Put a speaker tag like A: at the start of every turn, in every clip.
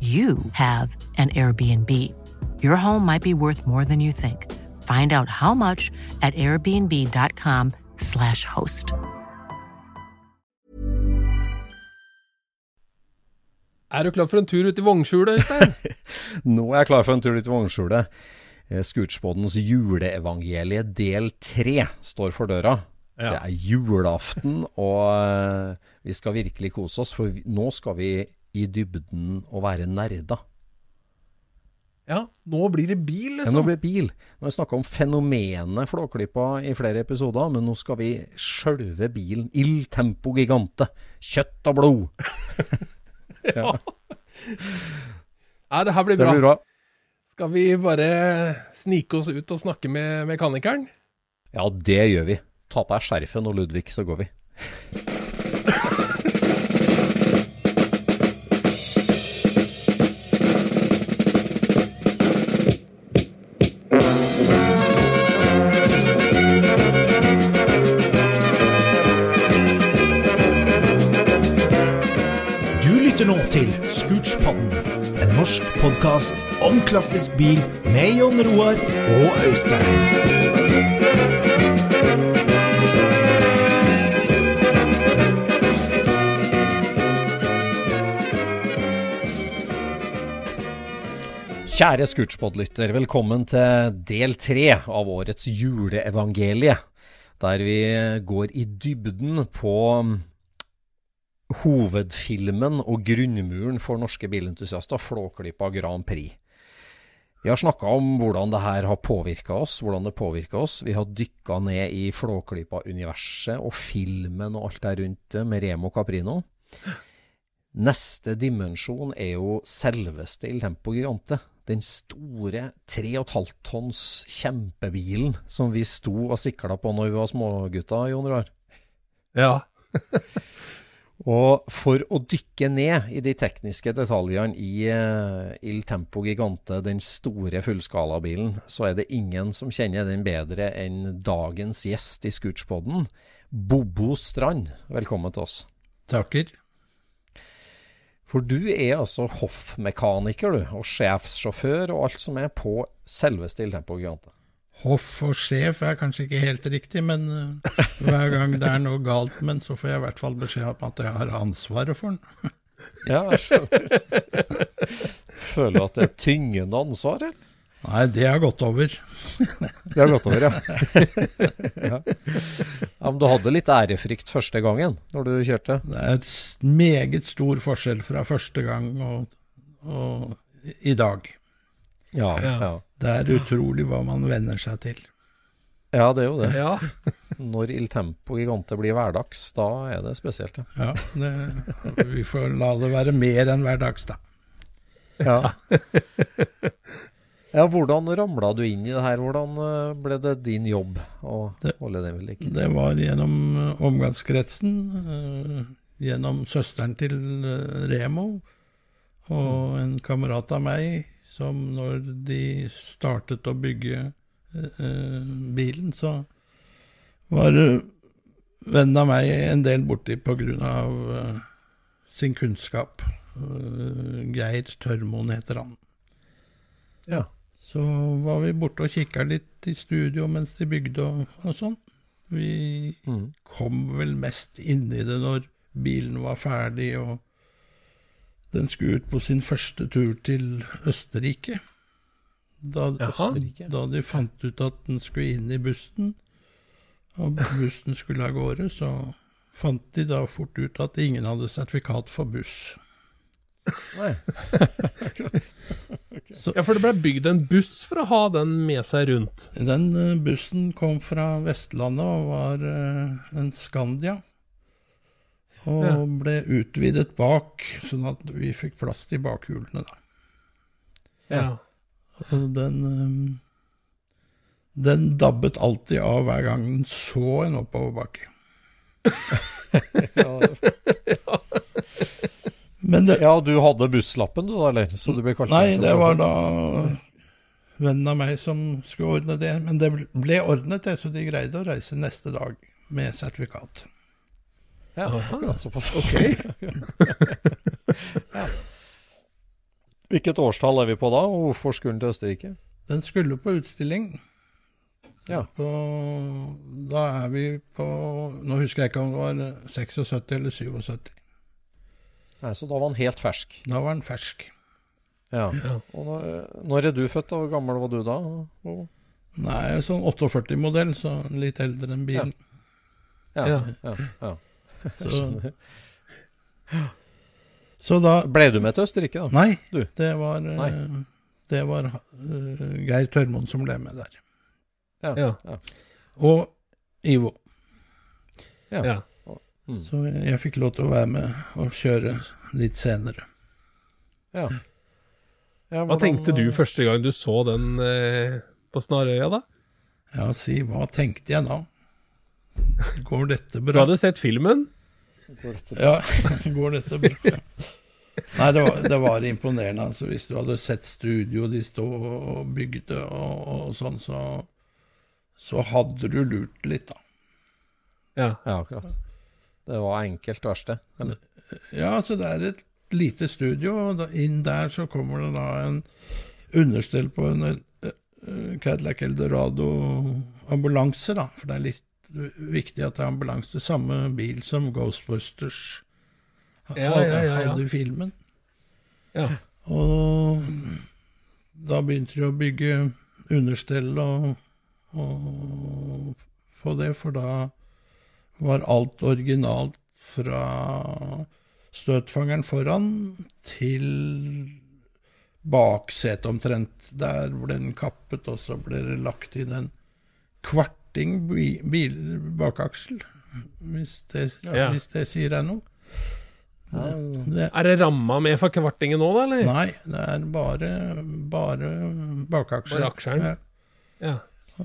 A: you have an Airbnb. Your home might be worth more than you think. Find out how much at airbnb.com/slash host.
B: Er du klar for en tur ut i vognskjulet, Øystein?
C: Nå er jeg klar for en tur ut i vognskjulet. Eh, juleevangelie del tre står for døra.
B: Ja.
C: Det er julaften, og eh, vi skal virkelig kose oss, for nå skal vi i dybden å være nerda.
B: Ja, nå blir det bil,
C: Ja,
B: liksom.
C: nå blir det bil. Nå har vi snakka om fenomenet Flåklypa i flere episoder, men nå skal vi sjølve bilen. Il tempo gigante. Kjøtt og blod.
B: ja. Nei, det her blir bra.
C: blir bra.
B: Skal vi bare snike oss ut og snakke med mekanikeren?
C: Ja, det gjør vi. Ta på deg skjerfen og Ludvig, så går vi.
D: til Scootspodden, en norsk podkast om klassisk bil med Jon Roar og Øystein.
C: Kjære Scootspod-lytter, velkommen til del tre av årets juleevangelie. Der vi går i dybden på hovedfilmen og grunnmuren for norske bilentusiaster, Flåklypa Grand Prix. Vi har snakka om hvordan det her har påvirka oss, hvordan det påvirka oss. Vi har dykka ned i Flåklypa-universet og filmen og alt der rundt det med Remo Caprino. Neste dimensjon er jo selveste Il Tempo Gigante. Den store 3,5 tonns kjempebilen som vi sto og sikla på når vi var smågutter, Jon Roar.
B: Ja.
C: Og for å dykke ned i de tekniske detaljene i eh, Il Tempo Gigante, den store fullskalabilen, så er det ingen som kjenner den bedre enn dagens gjest i Scootspoden, Bobo Strand. Velkommen til oss.
E: Takker.
C: For du er altså hoffmekaniker, du, og sjefssjåfør og alt som er på selveste Il Tempo Gigante.
E: Hoff og sjef er kanskje ikke helt riktig, men eh, hver gang det er noe galt med den, så får jeg i hvert fall beskjed om at jeg har ansvaret for den.
C: Ja, jeg skjønner. Føler du at det er tyngende ansvar, eller?
E: Nei, det har gått over.
C: Det har gått over, ja. ja. ja. Men du hadde litt ærefrykt første gangen, når du kjørte?
E: Det er et meget stor forskjell fra første gang og, og i dag.
C: Ja,
B: Ja.
C: ja.
E: Det er utrolig hva man venner seg til.
C: Ja, det er jo det.
B: ja.
C: Når Il Tempo Gigante blir hverdags, da er det spesielt, ja.
E: Ja, det, vi får la det være mer enn hverdags, da.
C: Ja. ja, hvordan ramla du inn i det her? Hvordan eh, ble det din jobb å
E: Det-
C: holde det ved like?
E: Det var gjennom eh, omgangskretsen, eh, gjennom søsteren til Remo. Og en kamerat av meg som når de startet å bygge eh, bilen, så var eh, vennen av meg en del borti på grunn av eh, sin kunnskap. Eh, Geir Tørmoen heter han.
C: Ja.
E: Så var vi borte og kikka litt i studio mens de bygde og, og sånn. Vi
C: Mm.
E: kom vel mest inn i det når bilen var ferdig og den skulle ut på sin første tur til Østerrike. Da,
B: Østerrike.
E: da de fant ut at den skulle inn i bussen, og bussen skulle av gårde, så fant de da fort ut at ingen hadde sertifikat for buss.
C: Nei.
B: Ja, for det ble bygd en buss for å ha den med seg rundt.
E: Den eh, bussen kom fra Vestlandet og var eh, en Scandia. Og
B: Ja.
E: ble utvidet bak, sånn at vi fikk plass til bakhjulene. da.
B: Ja.
E: Og den eh, Den dabbet alltid av hver gang den så en oppoverbakke. Men det,
C: Ja, du hadde busslappen du da, eller? Så du ble kalt
E: Nei, det var da vennen av meg som skulle ordne det. Men det ble ordnet, det, så de greide å reise neste dag med sertifikat.
C: Ja, akkurat såpass. ja. Hvilket årstall er vi på da, og hvorfor skulle den til Østerrike?
E: Den skulle på utstilling.
C: Ja.
E: På, da er vi på Nå husker jeg ikke om det var 76 eller 77.
C: Nei, Så da var den helt fersk.
E: Da var den fersk.
C: Ja.
B: Ja.
C: Og når, når er du født, da? Hvor gammel var du da? Og-
E: Nei, sånn 48-modell, så litt eldre enn bilen.
C: Ja.
B: Ja.
C: ja, ja.
E: Så, så da
C: Ble du med til Østerrike, da?
E: Nei,
C: Du?
E: det var, eh,
C: Nei.
E: det var uh, Geir Tørmoen som ble med der.
B: Ja.
E: Og Ivo.
C: Ja.
B: Ja.
C: Mm.
E: Så jeg fikk lov til å være med og kjøre litt senere.
C: ja. Ja,
B: Hva tenkte du
C: eh,
B: første gang du så den eh, på Snarøya, da?
E: Ja, si, hva tenkte jeg da? Går dette bra?
B: Du hadde sett filmen?
E: Ja, går dette bra? Nei, det var, det var imponerende. Altså, hvis du hadde sett studio de stå og bygde og, og sånn, så, så hadde du lurt litt, da.
B: Ja.
C: Ja, akkurat. Det var enkelt verste. eller?
E: Ja, altså det er et lite studio, og da, inn der så kommer det da en understell på en eh, eh, Cadillac Eldorado ambulanse, da. For det er litt viktig at det er ambulanse. Samme bil som Ghostbusters
B: Ja, ja, ja,
E: hadde i filmen.
B: Ja.
E: Og da begynte de å bygge understell og, og på det, for da var alt originalt fra støtfangeren foran til baksetet omtrent. Der ble den kappet, og så ble det lagt inn en kvarting bi- bil, bakaksel, hvis det,
B: Ja.
E: hvis det sier deg noe. Det,
B: Er det ramma med for kvartingen nå, da, eller?
E: Nei, det er bare, bare bakaksjer.
B: Bare aksjeren?
E: Ja.
B: Ja.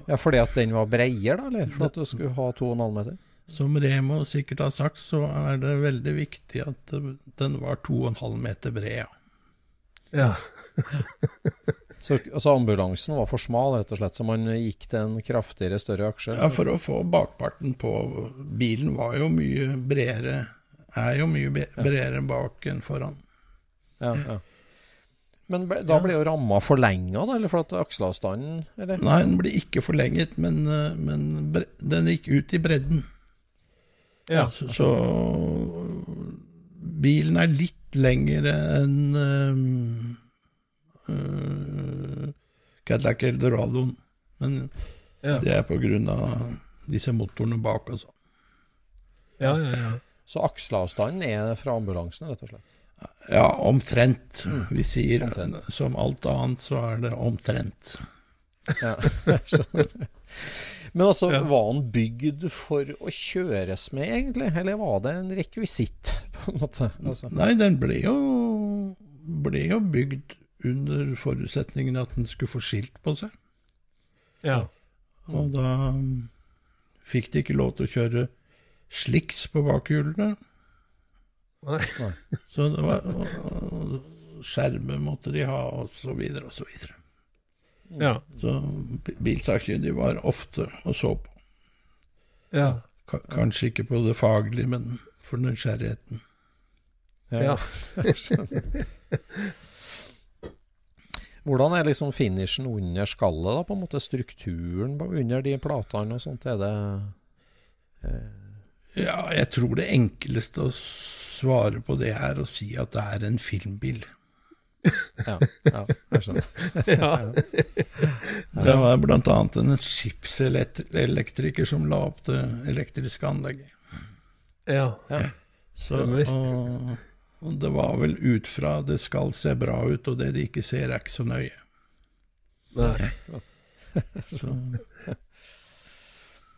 C: Ja, Fordi at den var breiere, da? Eller for at du skulle ha 2,5 meter?
E: Som Remo sikkert har sagt, så er det veldig viktig at den var 2,5 meter bred. ja.
B: ja.
C: Så altså, ambulansen var for smal, rett og slett, så man gikk til en kraftigere, større aksje?
E: Ja, For å få bakparten på bilen var jo mye bredere, er jo mye bredere ja. bak enn foran.
C: Ja, ja. Men ble, da ble jo ramma forlenga, da? Eller for at akselavstanden eller?
E: Nei, den ble ikke forlenget, men, men bre den gikk ut i bredden.
B: ja.
E: Så, så bilen er litt lengre enn Cadillac Eldoradoen. Men
B: Ja.
E: det er på grunn av disse motorene bak, altså.
B: ja, ja, ja.
C: Så akselavstanden er fra ambulansen, rett og slett?
E: Ja, omtrent. Vi sier
C: Omtrent.
E: som alt annet, så er det omtrent.
C: Ja. Men altså,
B: Ja.
C: var den bygd for å kjøres med, egentlig? Eller var det en rekvisitt, på en måte? Altså,
E: Nei, den ble jo, ble jo bygd under forutsetningen at den skulle få skilt på seg.
B: ja.
E: Og da um, fikk de ikke lov til å kjøre sliks på bakhjulene.
B: Nei.
E: Så det var, skjermer måtte de ha, og så videre og så videre.
B: Ja.
E: Så bilsakkyndige bilsakkyndig var ofte og så på.
B: Ja.
E: K Kanskje ikke på det faglige, men for nysgjerrigheten.
B: ja.
C: Hvordan er liksom finishen under skallet, da? På en måte strukturen under de platene og sånt? Er det
E: Ja, jeg tror det enkleste å svare på det er å si at det er en filmbil.
C: Ja, ja jeg skjønner.
B: ja.
E: Det var annet en skipselektriker som la opp det elektriske anlegget.
B: ja.
E: Så,
B: Stemmer.
E: og, og det var vel ut fra det skal se bra ut, og det de ikke ser, er ikke så nøye.
B: Nei.
E: Så,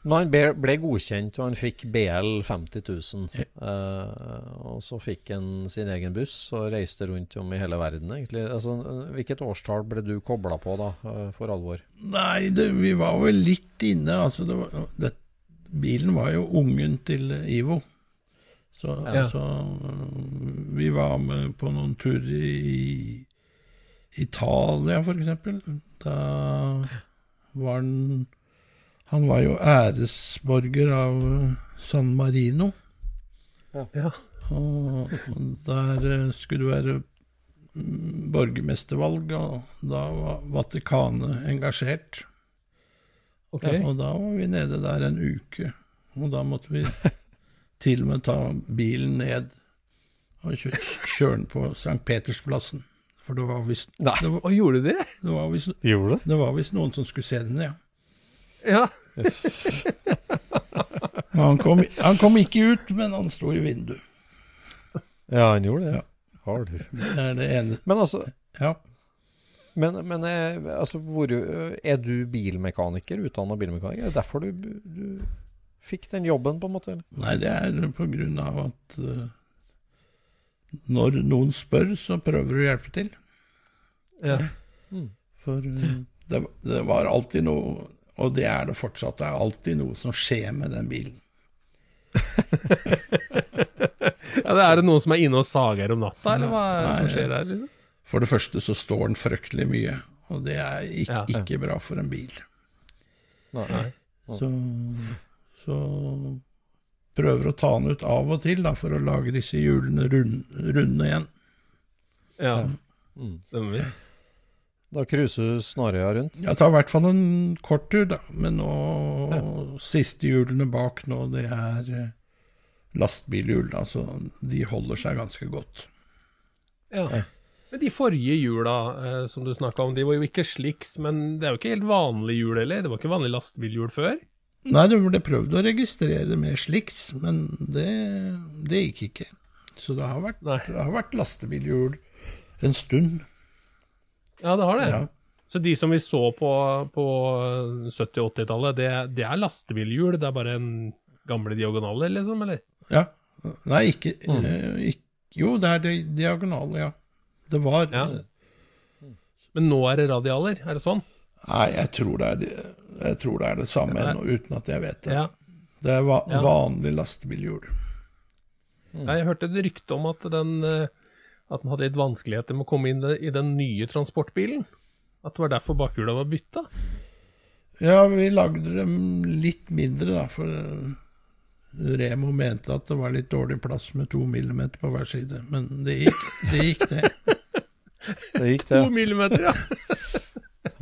C: Men han ble, godkjent, og han fikk BL 50 000. Uh, og så fikk han sin egen buss og reiste rundt om i hele verden, egentlig. Altså, hvilket årstall ble du kobla på, da, eh, for alvor?
E: nei, det, vi var vel litt inne. Altså, det var, det, bilen var jo ungen til Ivo. Så,
B: Ja.
E: så vi var med på noen turer i Italia, eksempel. Da var han Han var jo æresborger av San Marino.
B: Ja.
E: Og der eh, skulle det være mm, borgermestervalg, og da var Vatikanet engasjert.
B: Ok.
E: Og da var vi nede der en uke. Og da måtte vi til og med ta bilen ned og kjø kjøre den på St. Petersplassen. For det var visst
C: Nei.
E: det var,
B: Og gjorde du det?
E: det var visst-
C: Gjorde
E: det var visst noen som skulle se den, ja.
B: Ja.
E: Yes. Han kom, han kom ikke ut, men han sto i vinduet.
C: ja, han gjorde det.
E: Ja.
C: Har du.
E: Det er det ene.
C: Men altså,
E: Ja.
C: men, men eh, altså, hvor, er du bilmekaniker, utdanna bilmekaniker? Er det derfor du, du fikk den jobben, på en måte? eller?
E: Nei, det er på grunn av at uh, når noen spør, så prøver du å hjelpe til.
B: ja.
E: For uh, det, det var alltid noe, og det er det fortsatt, det er alltid noe som skjer med den bilen.
B: ja det er det noen som er inne og sager om natta, eller hva er det som skjer her? Liksom?
E: For det første så står den fryktelig mye, og det er ikke,
B: Ja.
E: ikke bra for en bil.
C: Nei.
B: Nei.
E: Så, så prøver å ta den ut av og til da, for å lage disse hjulene rund, runde igjen.
B: Ja,
C: Mm.
B: stemmer.
C: Da cruiser du Snarøya rundt?
E: Jeg tar i hvert fall en kort tur, da. Men nå, siste hjulene bak nå, det er lastbilhjul, da. Så de holder seg ganske godt.
B: Ja. Men de forrige hjula eh, som du snakka om, de var jo ikke sliks, men det er jo ikke helt vanlig hjul heller? Det var ikke vanlig lastebilhjul før?
E: Nei, det ble prøvd å registrere med slikt, men det, det gikk ikke. Så det har vært, det har vært lastebilhjul en stund.
B: Ja, det har det.
E: Ja.
B: Så de som vi så på, på 70- og 80-tallet, det, det er lastebilhjul? Det er bare en gamle diagonaler, liksom? Eller?
E: ja. Nei, ikke, eh, ikke Jo, det er di diagonale, ja. Det var
B: Ja.
E: eh,
B: Men nå er det radialer? Er det sånn?
E: Nei, jeg tror det er det, jeg tror det, er det samme ennå, uten at jeg vet det.
B: Ja.
E: Det er va
B: Ja.
E: vanlig lastebilhjul.
B: Mm. Jeg hørte et rykte om at den, eh, at den hadde litt vanskeligheter med å komme inn i den nye transportbilen. At det var derfor bakhjula var bytta.
E: Ja, vi lagde dem litt mindre, da, for eh, Remo mente at det var litt dårlig plass med to millimeter på hver side. Men det gikk, det. Gikk det.
C: Det gikk,
B: To millimeter, ja.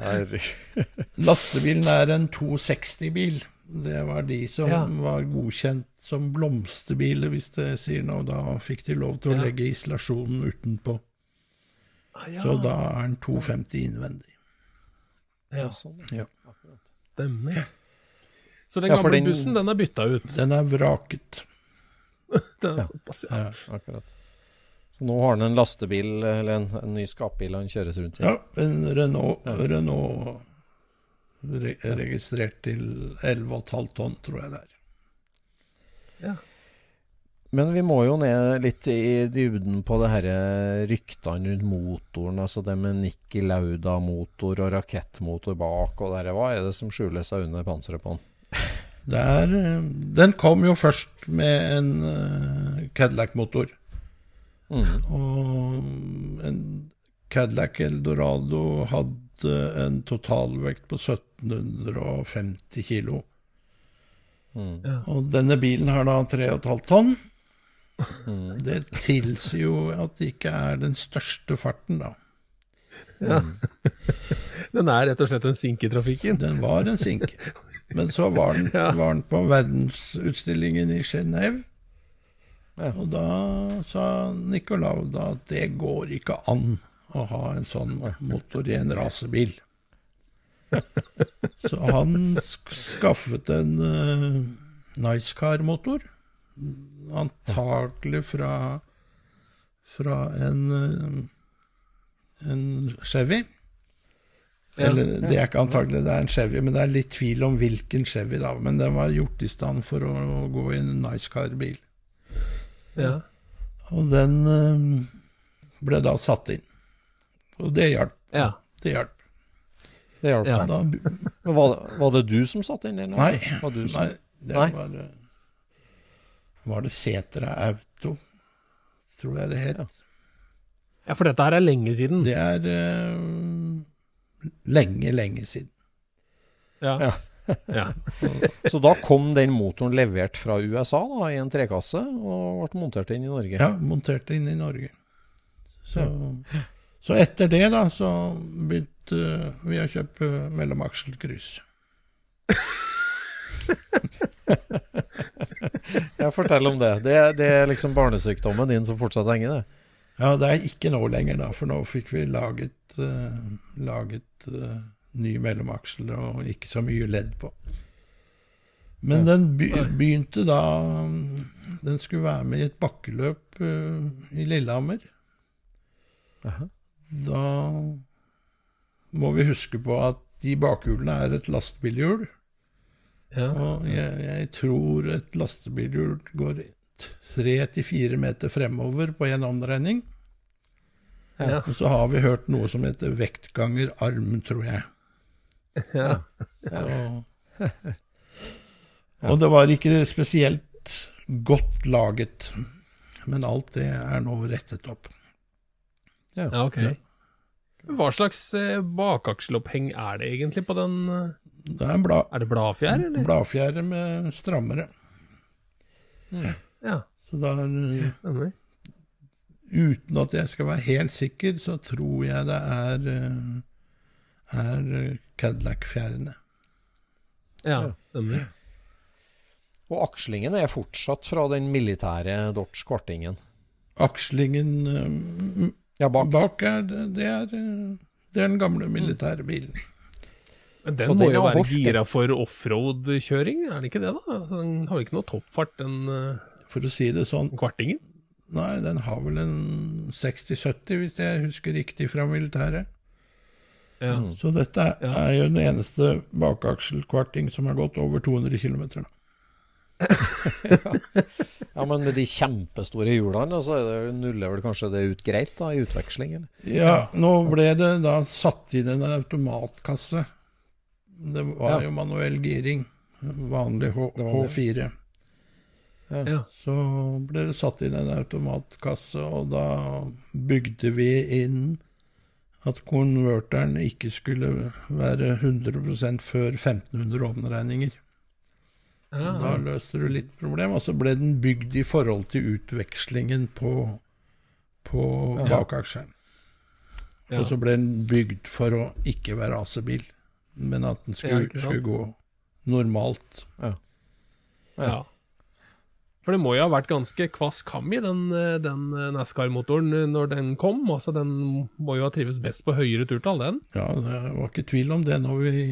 E: Lastebilen er en 260-bil. Det var de som
B: Ja.
E: var godkjent som blomsterbiler, hvis det sier noe. Da fikk de lov til å
B: Ja.
E: legge isolasjonen utenpå.
B: Ah, ja.
E: Så da er den 250 innvendig.
B: ja.
C: Sånn,
E: Ja.
B: Stemmer. Så den gamle
C: den-
B: bussen, den er bytta ut.
E: Den er vraket.
B: Den er såpass, ja.
C: Akkurat. Så nå har han en lastebil, eller en, en ny skapbil han kjøres rundt i.
E: Ja, en Renault,
C: Ja.
E: Renault re registrert til 11,5 tonn, tror jeg det er.
C: Men vi må jo ned litt i dybden på det her ryktene rundt motoren. Altså det med Nikki Lauda-motor og rakettmotor bak og det her. Hva er det som skjuler seg under panseret på den?
E: Det er, eh, den kom jo først med en eh, Cadillac-motor. Og en Cadillac Eldorado hadde en totalvekt på 1750 kilo. Og denne bilen har da 3,5 tonn. Det tilsier jo at det ikke er den største farten, da. Ja.
B: Den er rett og slett en sink i trafikken.
E: Den var en sink. Men så var den,
B: Ja.
E: var den på verdensutstillingen i Genéve. Og da sa Nicolau da at det går ikke an å ha en sånn motor i en rasebil. Så han sk skaffet en uh, Nicecar-motor. Antakelig fra, fra en, eh, en Chevy. Eller det er ikke antagelig det er en Chevy, men det er litt tvil om hvilken Chevy, da. Men den var gjort i stand for å gå i en Nicecar-bil.
B: Ja.
E: Og den eh, ble da satt inn. Og det hjalp.
B: ja.
E: Det hjalp.
C: Det hjalp.
B: Ja.
E: Da,
C: Var, var det du som satt inn den?
E: nei,
C: Var du som...
E: nei, det
C: Nei.
E: var eh, Var det Setra Auto, tror jeg det het.
B: ja, for dette her er lenge siden.
E: Det er uh, lenge, lenge siden.
B: Ja.
C: Ja.
B: Ja.
C: Så da kom den motoren levert fra USA da, i en trekasse og ble montert inn i Norge?
E: Ja, montert inn i Norge. Så, så etter det, da, så begynte vi å kjøpe mellomakselkryss.
C: Ja, fortell om det. det. Det er liksom barnesykdommen din som fortsatt henger, det.
E: Ja, det er ikke nå lenger, da, for nå fikk vi laget, uh, laget eh, ny mellomaksel og ikke så mye ledd på. Men den begynte da Den skulle være med i et bakkeløp eh, i Lillehammer.
C: Aha.
E: Da må vi huske på at de bakhjulene er et lastebilhjul.
B: ja.
E: Og jeg, jeg tror et lastebilhjul går tre til fire meter fremover på en omdreining.
B: Ja.
E: Og så har vi hørt noe som heter vektganger arm, tror jeg.
B: Ja.
E: Og, og det var ikke spesielt godt laget, men alt det er nå rettet opp.
B: Ja, ok. Hva slags eh, bakakseloppheng er det egentlig på den? eh,
E: Det er en bla,
B: Er det bladfjær, eller?
E: bladfjære med strammere.
B: Ja,
E: Så da er. Uten at jeg skal være helt sikker, så tror jeg det er, eh, er eh, Cadillac-fjærene.
B: Ja, stemmer.
C: Og akslingen er fortsatt fra den militære Dodge Kvartingen.
E: Akslingen um,
C: Ja, bak.
E: bak er det, det, er, eh, det er den gamle militære bilen.
B: Men
C: Så
B: den må
C: den
B: jo være
C: bort,
B: gira for offroad-kjøring, er det ikke det, da? Altså, den har ikke noe toppfart, den
E: For å si det sånn,
B: kvartingen?
E: nei, den har vel en 60-70, hvis jeg husker riktig fra militæret.
B: Ja.
E: Så dette er,
B: Ja.
E: er jo den eneste bakakselkvarting som har gått over 200 km.
C: Ja, men med de kjempestore hjulene, så er det, nuller vel kanskje det ut greit da, i utveksling? Eller?
E: Ja, nå ble det da satt inn en automatkasse. Det var
C: Ja.
E: jo manuell giring. Vanlig H
C: Det var det.
E: H4.
B: Ja.
E: Så ble det satt inn en automatkasse, og da bygde vi inn at konverteren ikke skulle være 100% før 1500 ovnregninger.
B: Ah.
E: Da løste du litt problem, og så ble den bygd i forhold til utvekslingen på, på
C: Ja.
E: bakaksjeren.
B: Ja.
E: Og så ble den bygd for å ikke være AC-bil, men at den skulle, skulle gå normalt.
B: Ja. Ja. For det må jo ha vært ganske kvass kam i den, eh, den eh, NASCAR-motoren eh, når den kom. Altså, den må jo ha trives best på høyere turtall, den.
E: Ja, det var ikke tvil om det når vi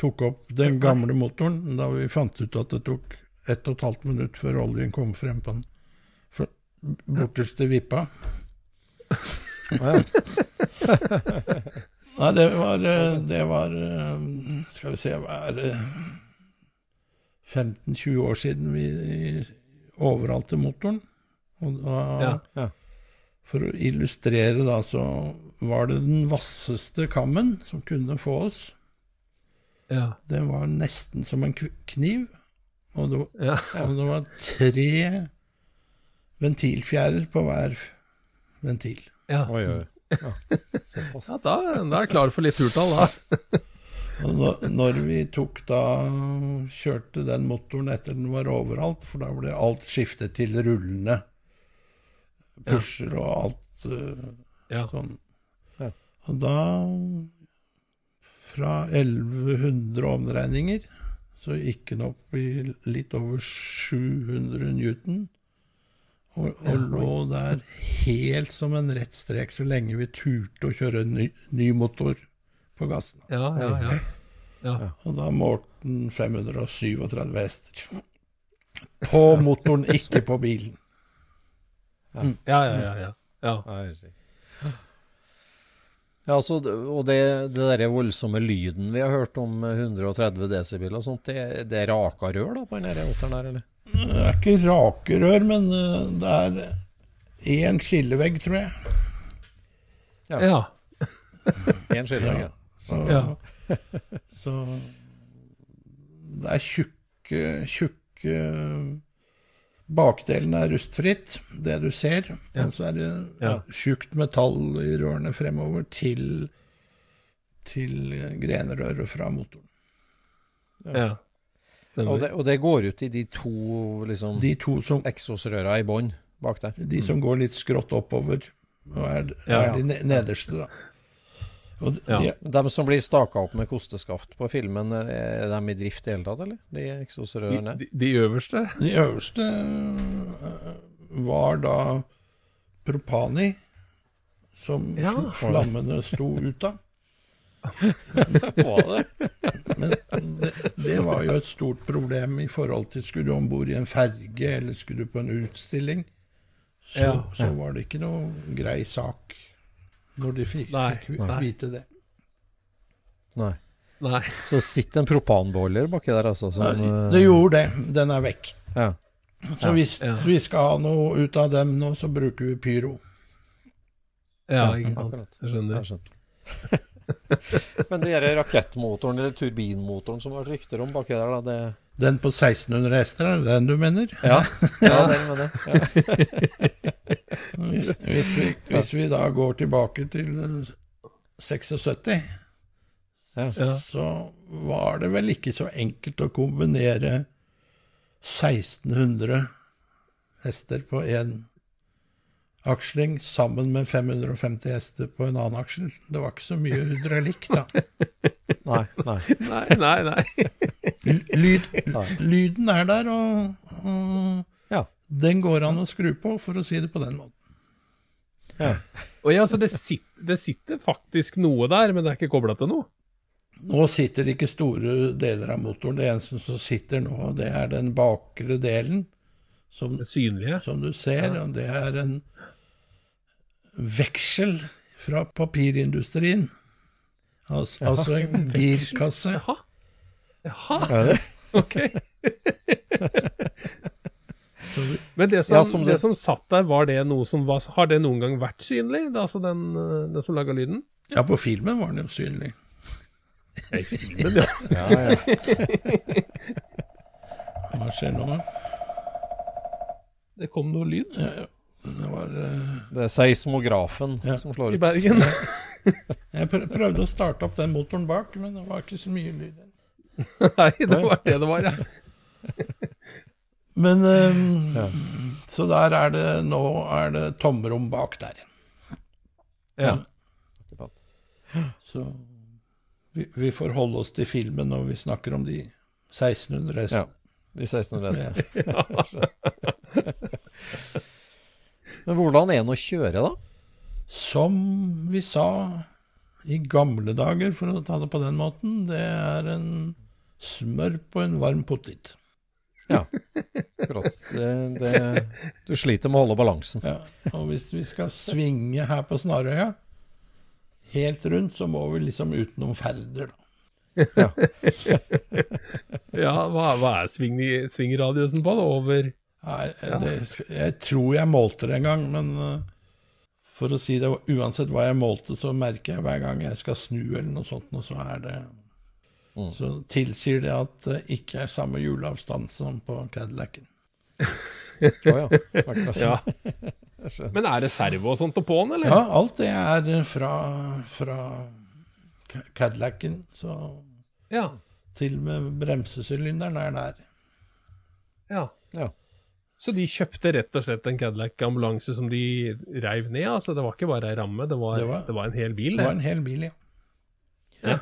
E: tok opp den gamle motoren, da vi fant ut at det tok ett og et halvt minutt før oljen kom frem på den borteste vippa. Nei, det var, det var Skal vi se, hva er det 15-20 år siden vi overhalte motoren. Og da,
B: Ja.
C: Ja.
E: For å illustrere, da, så var det den vasseste kammen som kunne få oss.
B: Ja.
E: Den var nesten som en kniv. Og det, var-
B: Ja.
E: og det var tre ventilfjærer på hver ventil.
B: Ja,
C: Oi, oi. Ja
B: da, da er jeg klar for litt turtall, da.
E: Når, vi tok da kjørte den motoren etter den var overalt, for da ble alt skiftet til rullende pusher og alt uh,
B: Ja.
E: sånn.
C: Ja.
E: Og da, fra 1100 omdreininger, så gikk den opp i litt over 700 newton. Og, og lå der helt som en rett strek så lenge vi turte å kjøre en ny, ny motor på gassen.
B: Ja, ja, ja. ja.
E: Og da målte den 537 hester. På motoren, ikke på bilen.
B: Ja, ja, ja. ja. ja.
C: Ja, altså, og det, det der voldsomme lyden vi har hørt om eh, 130 desibel og sånt, det, det er raka rør da på den der åtteren der, eller?
E: Det er ikke rake rør, men eh, det er én skillevegg, tror jeg.
B: ja.
C: En skillevegg, ja.
E: Så,
B: Ja.
E: så det er tjukke, tjukke Bakdelen er rustfritt, det du ser.
B: Ja.
E: Og så er det
B: Ja.
E: tjukt metall i rørene fremover til, til grenrøret fra motoren.
B: ja.
C: Og det, og det går ut i de to liksom,
E: De to som,
C: eksosrøra i bånn bak der.
E: de som går litt skrått oppover, og er, er
B: ja.
E: de nederste, da. Og de,
B: Ja.
C: De som blir staka opp med kosteskaft på filmen, er de i drift i det hele tatt, eller? De eksosrørene?
B: De, de øverste?
E: De øverste øh, var da Propani, som
B: Ja.
E: flammene sto ut av.
C: Var det?
E: Men det, det var jo et stort problem i forhold til skulle du om bord i en ferge eller skulle du på en utstilling. Så,
B: Ja.
E: så var det ikke noe grei sak når de fikk,
B: Nei,
E: fikk
B: nei.
E: vite det.
C: Nei.
B: Nei.
C: Så det sitter en propanbeholder baki der, altså? Som, eh,
E: Det gjorde det. Den er vekk.
C: Ja.
E: Så
C: Ja.
E: hvis
B: Ja.
E: vi skal ha noe ut av dem nå, så bruker vi pyro.
B: Ja,
C: Ja,
B: ikke sant.
C: akkurat.
B: Jeg skjønner.
C: Jeg skjønner. Men den rakettmotoren, eller turbinmotoren som det var rykter om baki der, da, det
E: Den på 1600 hester, er det den du mener?
C: Ja, ja den mener jeg. Ja.
E: Hvis, hvis, vi, hvis vi da går tilbake til eh, 76,
C: Ja.
E: Så var det vel ikke så enkelt å kombinere 1600 hester på én aksling sammen med 550 hester på en annen aksel. Det var ikke så mye hydraulikk, da.
C: Nei, nei.
B: Nei, nei, nei.
E: Lyd, lyden er der, og, og. Den går an å skru på, for å si det på den måten.
C: Ja.
B: Og ja, så det, sit, det sitter faktisk noe der, men det er ikke kobla til noe?
E: Nå sitter det ikke store deler av motoren. Det eneste som sitter nå, det er den bakre delen, som,
B: Det synlige?
E: som du ser. Og det er en veksel fra papirindustrien. Altså, altså en girkasse.
B: Jaha. Jaha,
C: Ja, det?
B: ok. Men det som,
C: Ja, som
B: det...
C: det-
B: som satt der, var det noe som var Har det noen gang vært synlig? Det, er altså den, eh, den som laga lyden?
E: ja, på filmen var den jo synlig.
B: I filmen, ja.
C: Ja, ja.
E: Hva skjer nå? da?
B: Det kom noe lyd
E: Ja, ja. Det var uh...
C: Det er seismografen
E: Ja.
C: som slår ut. i.
B: Bergen.
E: Jeg prøvde å starte opp den motoren bak, men det var ikke så mye lyd.
B: Nei, det var det det var, ja.
E: Men um,
C: Ja.
E: Så der er det Nå er det tomrom bak der.
B: ja.
E: Så vi, vi får holde oss til filmen når vi snakker om de 1600
C: Ja. De 1600 hestene. Men hvordan er den å kjøre, da?
E: Som vi sa i gamle dager, for å ta det på den måten, det er en smør på en varm potet.
C: Ja, akkurat. Det, det, du sliter med å holde balansen.
E: Ja. Og hvis vi skal svinge her på Snarøya, helt rundt, så må vi liksom utenom Færder, da.
B: ja hva, hva er sving, svingradiusen på det? Over
E: Nei, det, jeg tror jeg målte det en gang, men eh, for å si det, uansett hva jeg målte, så merker jeg hver gang jeg skal snu eller noe sånt, og så er det Så tilsier det at det ikke er samme hjulavstand som på Cadillacen.
C: Å ja.
B: Ja. Men er det servo og sånt på den, eller?
E: Ja, alt det er fra, fra Cadillacen, så
B: Ja.
E: til og med bremsesylinderen er der.
B: ja.
C: Ja.
B: Så de kjøpte rett og slett en Cadillac ambulanse som de reiv ned? altså Det var ikke bare ei ramme, det var,
E: Det
B: det
E: var-
B: var, en hel bil?
E: Det var en hel bil, ja.
B: Ja.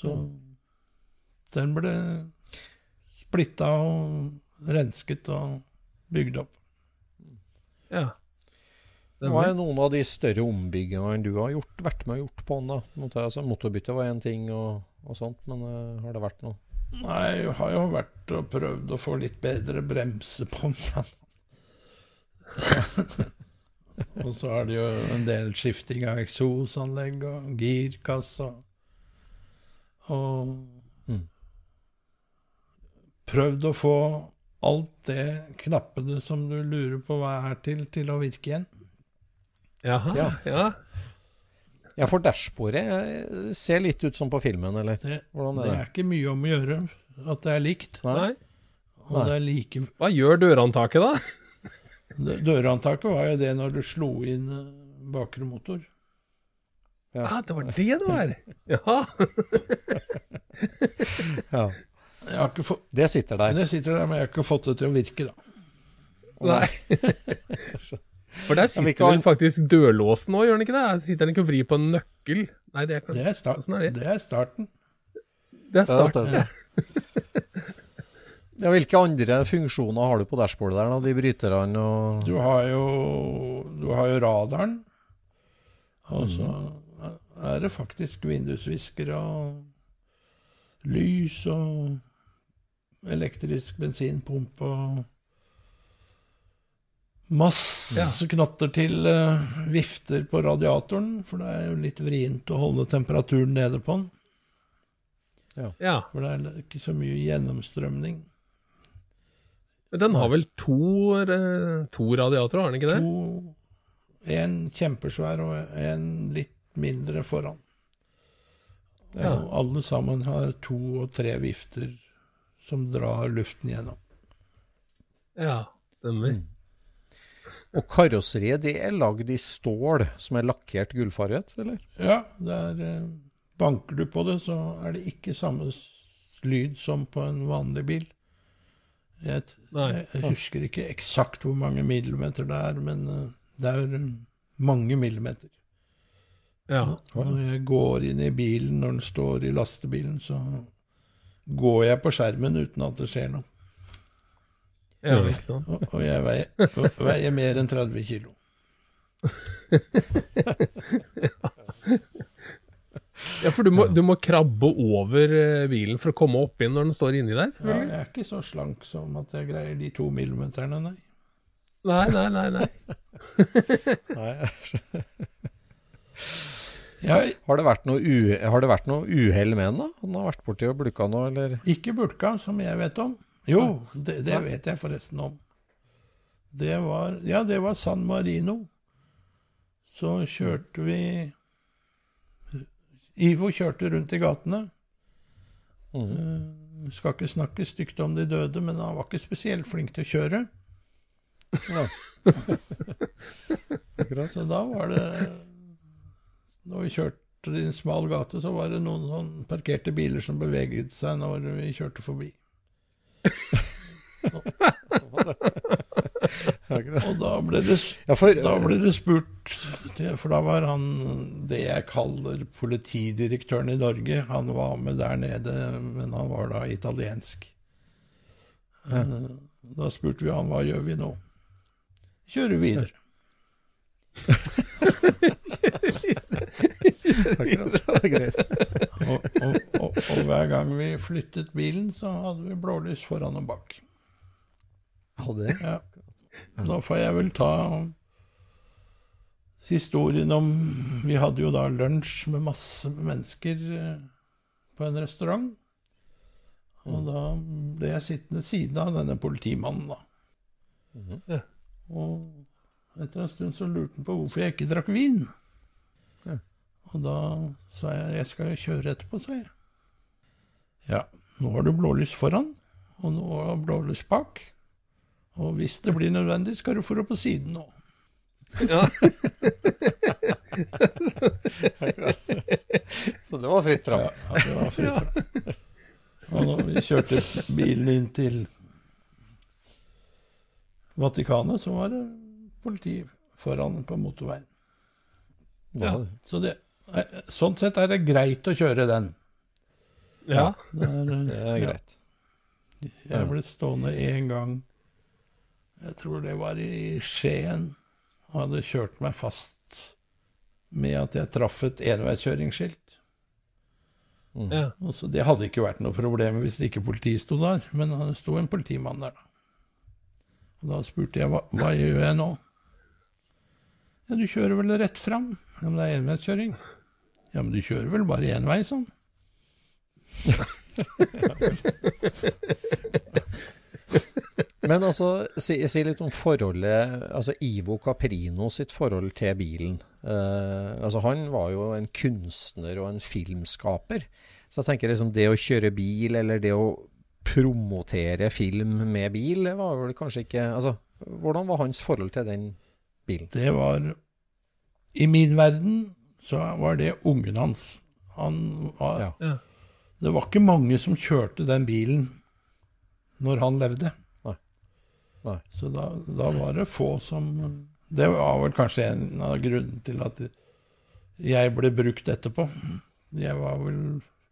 E: Så den ble splitta og rensket og bygd opp.
B: Ja.
C: Det var jo noen av de større ombyggingene du har gjort, vært med og gjort på den. da. Altså, motorbytte var én ting og, og sånt, men uh, har det vært noe?
E: Nei, jeg har jo vært og prøvd å få litt bedre bremse på den. og så er det jo en del skifting av eksosanlegg og girkasse og, og. Prøvd å få alt det knappene som du lurer på hva er til, til å virke igjen.
B: Jaha, ja.
C: Ja. Ja, for dashbordet ser litt ut som på filmen, eller?
E: Det,
C: Hvordan
E: det
C: er
E: er ikke mye om å gjøre at det er likt.
B: Nei.
E: Og det er like
B: Hva gjør dørhåndtaket, da?
E: det- Dørhåndtaket var jo det når du slo inn eh, bakre motor.
B: Ja, ah, det var det det var? Jaha.
C: Ja.
E: Jeg har ikke fått,
C: Det sitter der.
E: det sitter der, men jeg har ikke fått det til å virke, da.
B: Nei. For der
C: Ja,
B: sitter
C: kan-
B: den faktisk dørlåsen nå, gjør den ikke det? Der sitter den ikke fri på en nøkkel? Nei, det er ikke
E: Det er, start,
B: er det?
E: det er starten.
B: Det er
C: Ja,
B: start.
C: stemmer. Ja, hvilke andre funksjoner har du på dashbordet der? De bryterne og
E: Du har jo, du har jo radaren, og så er det faktisk vindusvisker og lys og elektrisk bensinpumpe og masse knotter til uh, vifter på radiatoren, for det er jo litt vrient å holde temperaturen nede på den,
B: Ja.
E: for det er ikke så mye gjennomstrømning.
B: Men den har vel to, to radiatorer, har den ikke det?
E: To, en kjempesvær og en litt mindre foran.
B: Ja.
E: Og alle sammen har to og tre vifter som drar luften gjennom.
B: Ja, stemmer.
C: Og karosseriet det er lagd i stål som er lakkert gullfarget, eller?
E: Ja, der eh, banker du på det, så er det ikke samme lyd som på en vanlig bil. Jeg,
B: Nei.
E: jeg, jeg husker ikke eksakt hvor mange millimeter det er, men eh, det er eh, mange millimeter.
B: Ja.
E: Og når jeg går inn i bilen når den står i lastebilen, så går jeg på skjermen uten at det skjer noe.
B: ja, ikke sant.
E: Og, og jeg veier, og veier mer enn 30 kilo.
B: Ja, for du må, du må krabbe over eh, bilen for å komme opp inn når den står inni deg,
E: Ja, jeg er ikke så slank som at jeg greier de to millimeterne, nei.
B: Nei, nei, nei. nei.
E: Jeg
C: U- har det vært noe uhell med den, da? Han har vært borti og bulka noe, eller?
E: ikke burka, som jeg vet om. Jo, det, det vet jeg forresten om. Det var Ja, det var San Marino. Så kjørte vi Ivo kjørte rundt i gatene. Eh, skal ikke snakke stygt om de døde, men han var ikke spesielt flink til å kjøre.
C: Ja.
E: Så da var det Når vi kjørte i en smal gate, så var det noen sånn parkerte biler som beveget seg når vi kjørte forbi. Og da ble det, da ble det spurt For da var han det jeg kaller politidirektøren i Norge. Han var med der nede, men han var da italiensk. Eh, Da spurte vi han hva gjør vi nå. Kjører videre.
C: greit.
E: Og, og, og, og hver gang vi flyttet bilen, så hadde vi blålys foran og bak.
C: Hadde det.
E: Ja. Da får jeg vel ta historien om Vi hadde jo da lunsj med masse mennesker eh, på en restaurant. Og da ble jeg sittende siden av denne politimannen, da.
B: Ja.
E: Og etter en stund så lurte han på hvorfor jeg ikke drakk vin. Og da sa jeg jeg skal kjøre etterpå, sa jeg. Ja, nå har du blålys foran, og nå har du blålys bak. Og hvis det blir nødvendig, skal du få det på siden nå.
B: Ja.
C: Så det var fritt fram.
E: Ja, det var fritt fram. Og når vi kjørte bilen inn til Vatikanet, så var det politi foran på motorveien.
C: Ja.
E: Så det, sånn sett er det greit å kjøre den.
B: ja.
E: Det er,
C: Det er greit.
E: Jeg ble stående én gang, jeg tror det var i Skien, og hadde kjørt meg fast med at jeg traff et enveiskjøringsskilt.
B: ja.
E: Og Det hadde ikke vært noe problem hvis ikke politiet sto der, men det sto en politimann der, da. Og da spurte jeg hva, hva gjør jeg nå? Ja, du kjører vel rett fram? Ja, men det er enveiskjøring. Ja, men du kjører vel bare én vei, sånn?
C: Men altså, si, si litt om forholdet Altså Ivo Caprino sitt forhold til bilen. Uh, altså Han var jo en kunstner og en filmskaper. Så jeg tenker liksom det å kjøre bil, eller det å promotere film med bil, det var vel kanskje ikke Altså, hvordan var hans forhold til den bilen?
E: Det var I min verden så var det ungen hans. Han var
C: Ja.
E: Det var ikke mange som kjørte den bilen når han levde.
C: Nei. Nei.
E: Så da, da var det få som Det var vel kanskje en av grunnene til at jeg ble brukt etterpå. Jeg var vel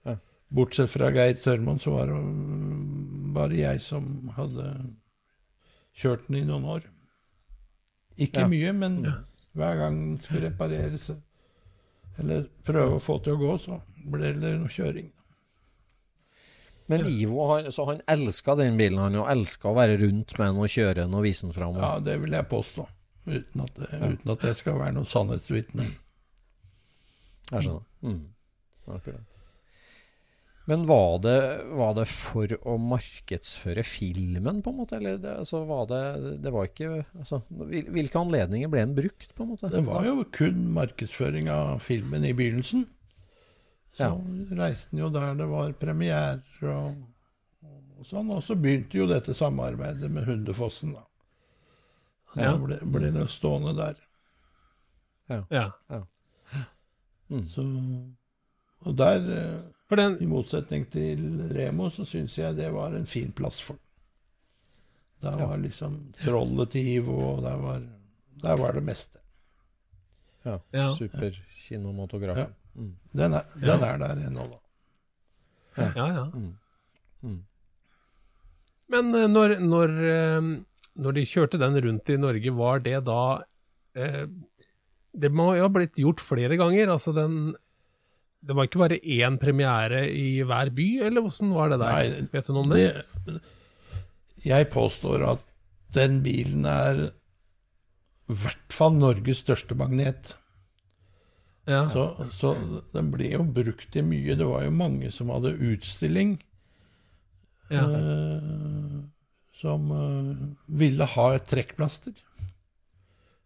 C: Ja.
E: Bortsett fra Geir Tørmoen, så var det bare jeg som hadde kjørt den i noen år. Ikke
C: Ja.
E: mye, men hver gang den skulle repareres eller prøve å få til å gå, så ble det noe kjøring.
C: Men Ivo, han, så han elska den bilen, han, og elska å være rundt med den og kjøre den og vise den fram.
E: Ja, det vil jeg påstå. Uten at, det, uten at jeg skal være noe sannhetsvitne.
C: Jeg skjønner. Mm. Akkurat. Men var det, var det for å markedsføre filmen, på en måte? Eller det, altså, var det Det var ikke altså, Hvilke anledninger ble den brukt, på en måte?
E: Det var jo kun markedsføring av filmen i begynnelsen. Så
C: Ja.
E: reiste den jo der det var premierer og, og sånn. Og så begynte jo dette samarbeidet med Hundefossen, da. Så
B: Ja.
E: Ble, ble det stående der.
B: ja.
C: Mm.
E: Så, og der, eh,
B: den
E: i motsetning til Remo, så syns jeg det var en fin plass for den. Der var liksom trollet til Ivo, og der var, der var det meste.
C: Ja.
B: Ja.
C: Superkinematograf.
E: Ja.
C: Mm.
E: Den er, den er der ennå, da.
B: Ja, ja.
C: Mm. Mm.
B: Men eh, når, når, eh, når de kjørte den rundt i Norge, var det da eh, Det må jo ha blitt gjort flere ganger. Altså den Det var ikke bare én premiere i hver by, eller åssen var det der?
E: Nei,
B: Vet du noe om det?
E: Det, jeg påstår at den bilen er i hvert fall Norges største magnet.
B: Ja.
E: Så, så den ble jo brukt i mye. Det var jo mange som hadde utstilling,
B: ja.
E: eh, som uh, ville ha et trekkplaster.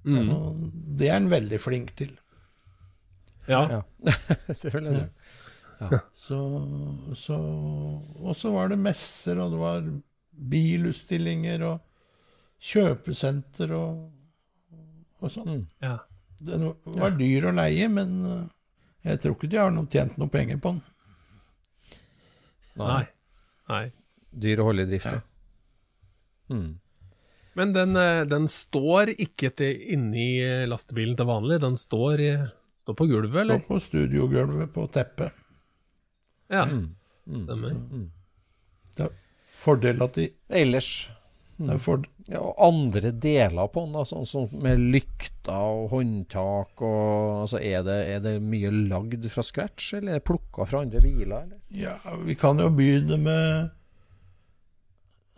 B: Mm.
E: Og det er han veldig flink til.
B: Ja.
C: Ja. det vil jeg tro.
E: Så, så, og så var det messer, og det var bilutstillinger og kjøpesenter og, og sånn.
C: Mm.
B: ja.
E: Den var dyr å leie, men eh, jeg tror ikke de har noe, tjent noe penger på den.
B: Nei. Nei.
C: Dyr å holde i drift, ja. Mm.
B: Men den, eh, den står ikke til, inni eh, lastebilen til vanlig, den står, i, står på gulvet,
E: Stå på studiogulvet på teppet.
B: Ja.
C: Mm. Mm.
B: Stemmer.
E: Det er fordel at de
C: Ellers
E: det er ford
C: ja, og andre deler på den, da, sånn som med lykter og håndtak og altså, er, det, er det mye lagd fra scratch, eller er det plukka fra andre biler? Eller?
E: Ja, vi kan jo begynne med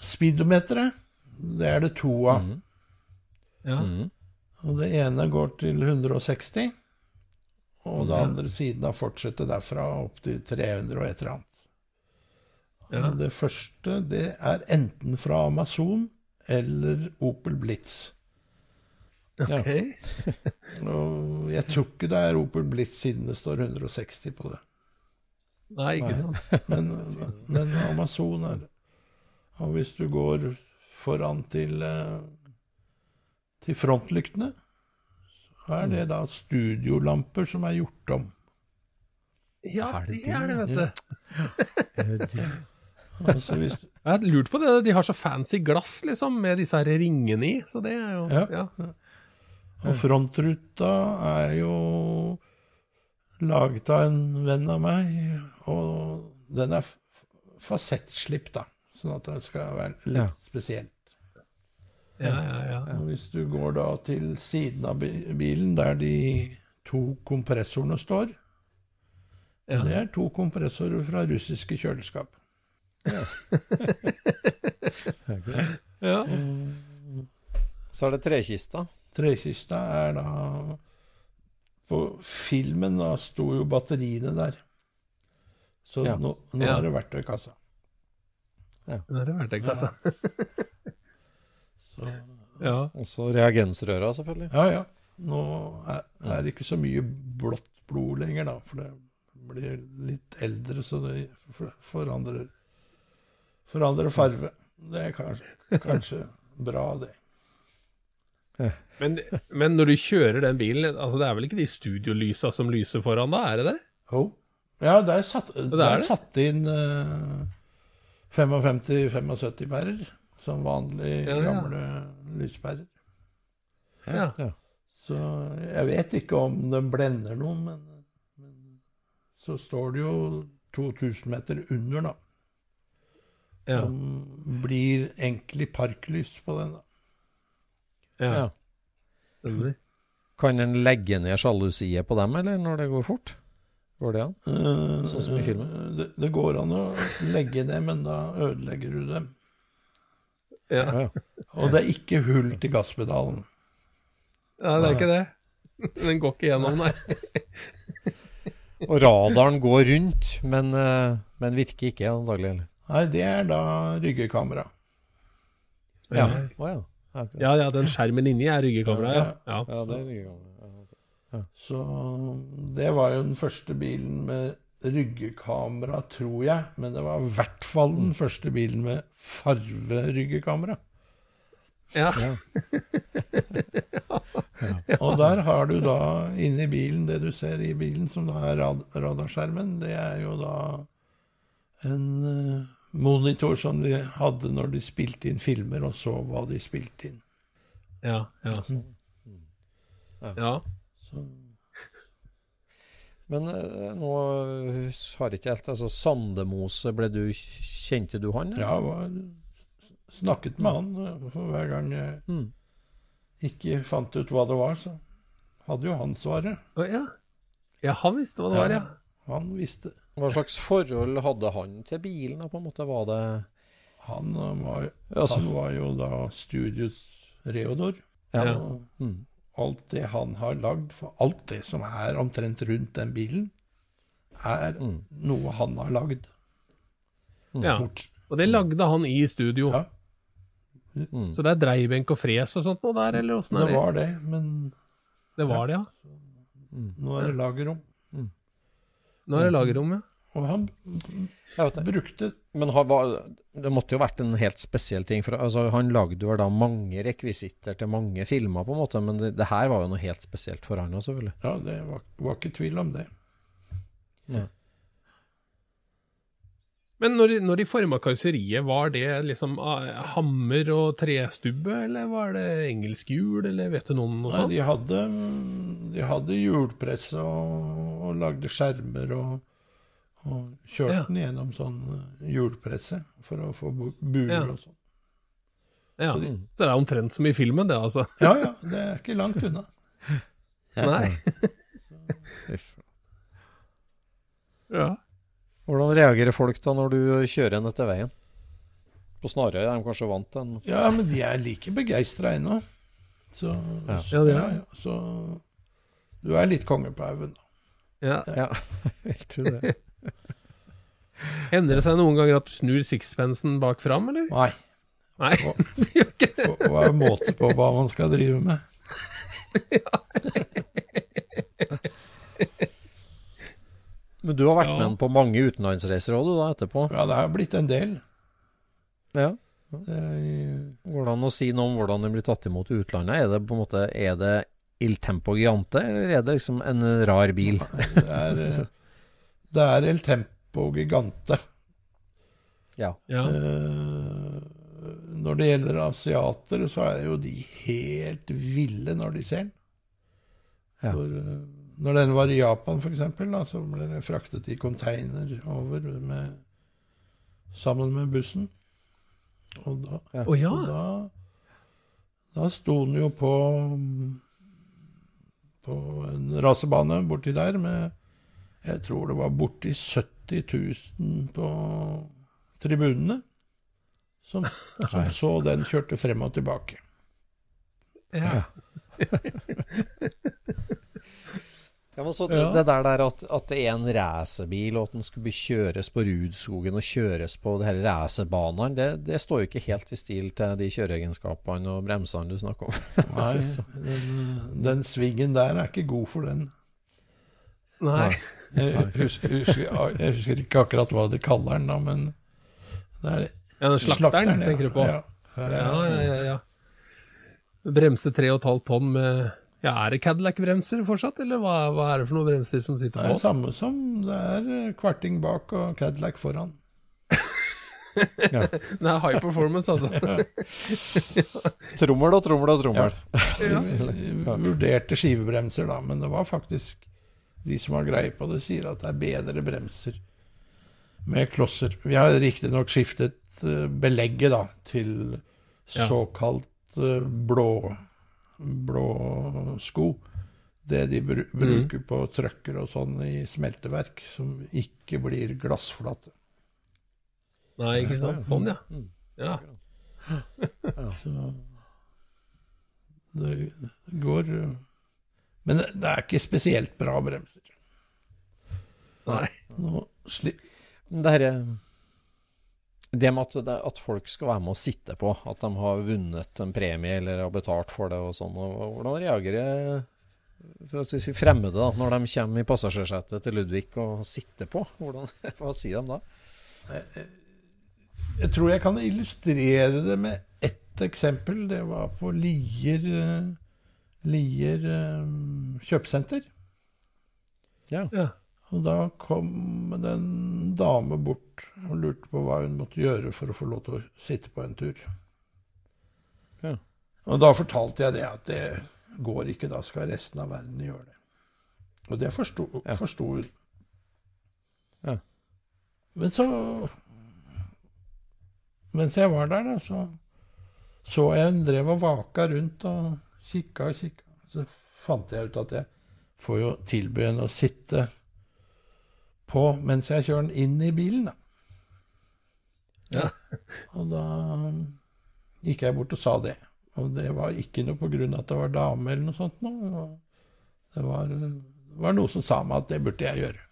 E: speedometeret. Det er det to av.
C: Mm.
B: Ja.
C: Mm.
E: Og det ene går til 160, og det andre siden da fortsette derfra opp til 300 og et eller annet.
B: Ja.
E: Det første det er enten fra Amazon eller Opel Blitz.
B: Ok.
E: Og jeg tror ikke det er Opel Blitz siden det står 160 på det.
B: Nei, ikke sant.
E: Men, men Amazon er det. Og hvis du går foran til, eh, til frontlyktene, er det da studiolamper som er gjort om.
B: Ja,
C: Er det
B: det er det, vet du.
E: Altså hvis,
B: Jeg har lurt på det. De har så fancy glass, liksom, med disse her ringene i. Så det er jo
E: Ja.
B: ja.
E: og frontruta er jo laget av en venn av meg, og den er fasettslipp, da. Sånn at den skal være litt
C: Ja.
E: spesielt.
B: Ja, ja, ja.
E: Og hvis du går da til siden av bilen, der de to kompressorene står,
B: Ja.
E: det er to kompressorer fra russiske kjøleskap.
B: ja.
C: Så er det trekista.
E: Trekista er da På filmen da sto jo batteriene der. Så
C: Ja.
E: nå, nå
B: Ja.
E: er det verktøykassa.
B: Det er det verktøykassa.
E: Så,
B: Ja.
C: Og så reagensrøra, selvfølgelig.
E: ja, ja. Nå er, er det ikke så mye blått blod lenger, da. For det blir litt eldre, så det forandrer, forandrer farve. Det er kanskje, kanskje bra, det.
B: Men, men når du kjører den bilen, altså det er vel ikke de studiolysa som lyser foran da, er det det?
E: Jo. Ja, der satt,
B: er
E: der
B: det?
E: satt inn uh, 55-75 pærer. Som vanlige
B: Ja, ja.
E: gamle lyspærer.
B: Ja.
E: Så jeg vet ikke om den blender noen, men, men så står det jo 2000 meter under, da.
B: Ja.
E: Som blir egentlig parklys på den. da.
B: ja.
C: Ja. Kan en legge ned sjalusiet på dem, eller når det går fort? Går det an?
E: Eh,
C: Sånn som i filmen?
E: Det, det går an å legge ned, men da ødelegger du dem.
B: Ja.
C: Ja, ja.
E: Og det er ikke hull til gasspedalen.
B: ja, det er ikke det. Den går ikke gjennom, nei.
C: Og radaren går rundt, men, eh, men virker ikke antagelig. Eller?
E: Nei, det er da ryggekamera.
C: Ja. Oh, ja. Ja.
B: Ja, ja, den skjermen inni er ryggekamera, ja. ja.
C: ja, det er ryggekamera. Ja.
E: Så det var jo den første bilen med ryggekamera, tror jeg. Men det var i hvert fall den første bilen med farveryggekamera.
B: Ja.
E: Og der har du da inni bilen, det du ser i bilen som da er rad radarskjermen, det er jo da en eh, monitor som de hadde når de spilte inn filmer, og så hva de spilte inn.
B: Ja, ja. ja.
E: Så,
C: Men uh, nå har ikke helt altså Sandemose, ble du Kjente du han? eller?
E: ja, var, snakket med han eh, for hver gang jeg
C: Mm.
E: ikke fant ut hva det var, så hadde jo han svaret.
B: Å, ja. ja, han visste hva det var, ja.
E: Han visste.
C: Hva slags forhold hadde han til bilen? på en måte? Var det
E: Han eh, var,
C: Altså-
E: han var jo da Studios Reodor.
C: Ja.
E: Og
C: Mm.
E: Alt det han har lagd, for alt det som er omtrent rundt den bilen, er
C: Mm.
E: noe han har lagd.
B: ja.
E: Bort.
B: Og det lagde han i studio.
E: Ja,
C: Mm.
B: Så det er dreibenk og fres og sånt noe der, eller åssen er
E: det
B: det?
E: var det, men
B: Det var det, ja.
E: nå er det lagerrom.
B: Nå er det lagerrom, ja.
E: Og han
C: Jeg vet det.
E: brukte
C: Men har, var, det måtte jo vært en helt spesiell ting. For, altså, han lagde jo da mange rekvisitter til mange filmer, på en måte, men det, det her var jo noe helt spesielt for han òg, selvfølgelig.
E: Ja, det var, var ikke tvil om det.
B: Men når, de- når de forma karosseriet, var det liksom ah, hammer og trestubbe, eller var det engelsk hjul, eller vet du noe om noe
E: Nei,
B: sånt?
E: de hadde, de hadde hjulpress og, og lagde skjermer og, og kjørte
B: Ja.
E: den gjennom sånn eh, hjulpresse for å få bu- buer
B: Ja.
E: og sånn.
B: Ja.
E: så de-
B: Så det er omtrent som i filmen, det, altså.
E: Ja, ja, det er ikke langt unna.
B: Nei. Ja.
C: Hvordan reagerer folk da når du kjører en etter veien? På Snarøy er de kanskje vant til en
E: Ja, men de er like begeistra ennå. Så,
C: Ja.
E: så,
B: Ja, er
E: ja, så du er litt konge på haugen. da.
B: ja.
C: Ja, jeg tror det.
B: Hender det seg noen ganger at du snur sixpensen bak fram, eller?
E: Nei,
B: Nei, det gjør ikke det.
E: det var måte på hva man skal drive med.
C: Men du har vært
B: Ja.
C: med på mange utenlandsreiser òg, du, da, etterpå?
E: Ja, det har blitt en del.
C: Ja.
E: Hvordan
C: Går det an å si noe om hvordan det blir tatt imot i utlandet? Er det på en måte Er det Il Tempo Gigante, eller er det liksom en rar bil?
E: Det er, eh, det er El Tempo Gigante.
C: Ja.
B: Ja.
E: Eh, når det gjelder asiater, så er jo de helt ville når de ser den.
C: Ja.
E: For, eh, når den var i Japan, f.eks., så ble den fraktet i container over med, sammen med bussen. Og da,
B: Å ja.
E: og da, da sto den jo på på en rasebane borti der med Jeg tror det var borti 70 000 på tribunene. Som, som så den kjørte frem og tilbake.
B: ja.
C: Ja, men så
E: det,
C: Det der, der at, at det er en racerbil, og at den skulle kjøres på Rudskogen og kjøres på de her racerbanene, det, det står jo ikke helt i stil til de kjøreegenskapene og bremsene du snakker om.
E: Nei, den, den svingen der er ikke god for den.
B: Nei.
E: Jeg husker, husker, jeg husker ikke akkurat hva de kaller den, da, men det er
B: Ja, den slakteren,
E: ja.
B: tenker du på?
E: Ja.
B: Ja, ja, ja. ja. Bremse 3,5 tonn med Ja, er det Cadillac-bremser fortsatt, eller hva, hva er det for noen bremser som
E: Det
B: sitter
E: er det
B: på?
E: samme som det er eh, kvarting bak og Cadillac foran.
B: Det er high performance, altså.
C: Trommel og trommel og trommel.
B: Ja.
E: Vurderte skivebremser da, men det var faktisk de som har greie på det, sier at det er bedre bremser med klosser. Vi har riktignok skiftet eh, belegget da, til såkalt eh, blå, blå sko. Det de br bruker på trøkker og sånn i smelteverk, som ikke blir glassflate.
B: Nei, ikke sant? Sånn, ja. Ja.
E: Så det går eh, Men det, det er ikke spesielt bra bremser.
B: Nei.
E: Nå sli
C: Det her er det med at, det, at folk skal være med å sitte på, at de har vunnet en premie eller har betalt for det og sånn, og hvordan reagerer for å si fremmede da, når de kommer i passasjersetet til Ludvig og sitter på? Hvordan, hva sier de da?
E: Jeg tror jeg kan illustrere det med ett eksempel. Det var på Lier, eh, Lier eh, kjøpesenter.
C: Ja.
B: Ja.
E: Og da kom det en dame bort og lurte på hva hun måtte gjøre for å få lov til å sitte på en tur.
C: Ja.
E: Og da fortalte jeg det at det går ikke, da skal resten av verden gjøre det. Og det forsto
C: Ja.
E: hun.
C: Ja.
E: Men så Mens jeg var der, da, så så jeg hun drev og vaka rundt og kikka og kikka. Så fant jeg ut at jeg får jo tilby henne å sitte på mens jeg kjører den inn i bilen. Da.
B: Ja.
E: Og da gikk jeg bort og sa det. Og det var ikke noe på grunn av at det var dame eller noe sånt. Noe. Det var, var noe som sa meg at det burde jeg gjøre.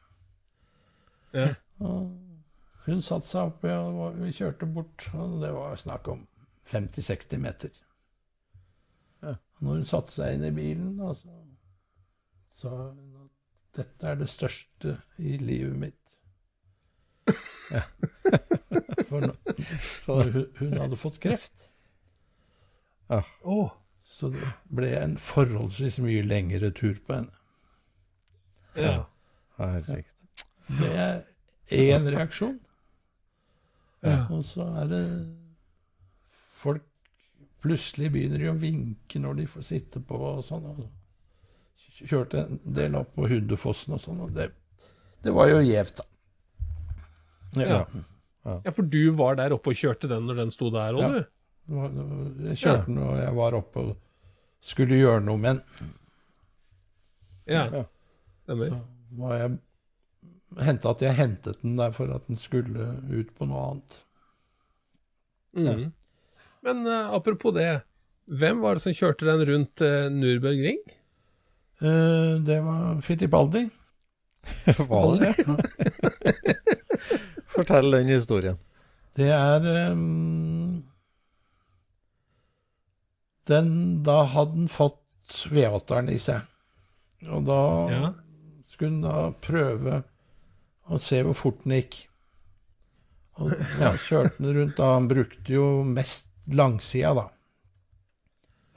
B: Ja.
E: Og hun satte seg oppi, og vi kjørte bort. Og det var snakk om 50-60 meter.
C: Ja.
E: Når hun satte seg inn i bilen, da, så sa hun at dette er det største i livet mitt. For nå- for hun, hun hadde fått kreft.
B: Å,
E: Så det ble en forholdsvis mye lengre tur på henne.
B: ja.
C: Herregud.
E: Det er én reaksjon.
B: Ja.
E: Og så er det Folk plutselig begynner de å vinke når de får sitte på og sånn. Og kjørte en del opp på Hundefossen og sånn, og det, det var jo gjevt, da.
B: Ja. ja, for du var der oppe og kjørte den når den sto der òg,
E: Ja.
B: du?
E: Var- Jeg kjørte den, og jeg var oppe og skulle gjøre noe med den.
B: Ja.
C: Ja.
B: Stemmer.
E: Så var jeg hendte at jeg hentet den der for at den skulle ut på noe annet.
B: Mm. Men uh, apropos det, hvem var det som kjørte den rundt uh, Nürburgring?
E: Uh, det var Fittipaldi.
C: Var det? Fortell den historien.
E: Det er um, den, Da hadde han fått V8-eren i seg. Og da
B: Ja.
E: skulle den da prøve å se hvor fort den gikk. Og da kjørte den rundt da. Han brukte jo mest langsida, da.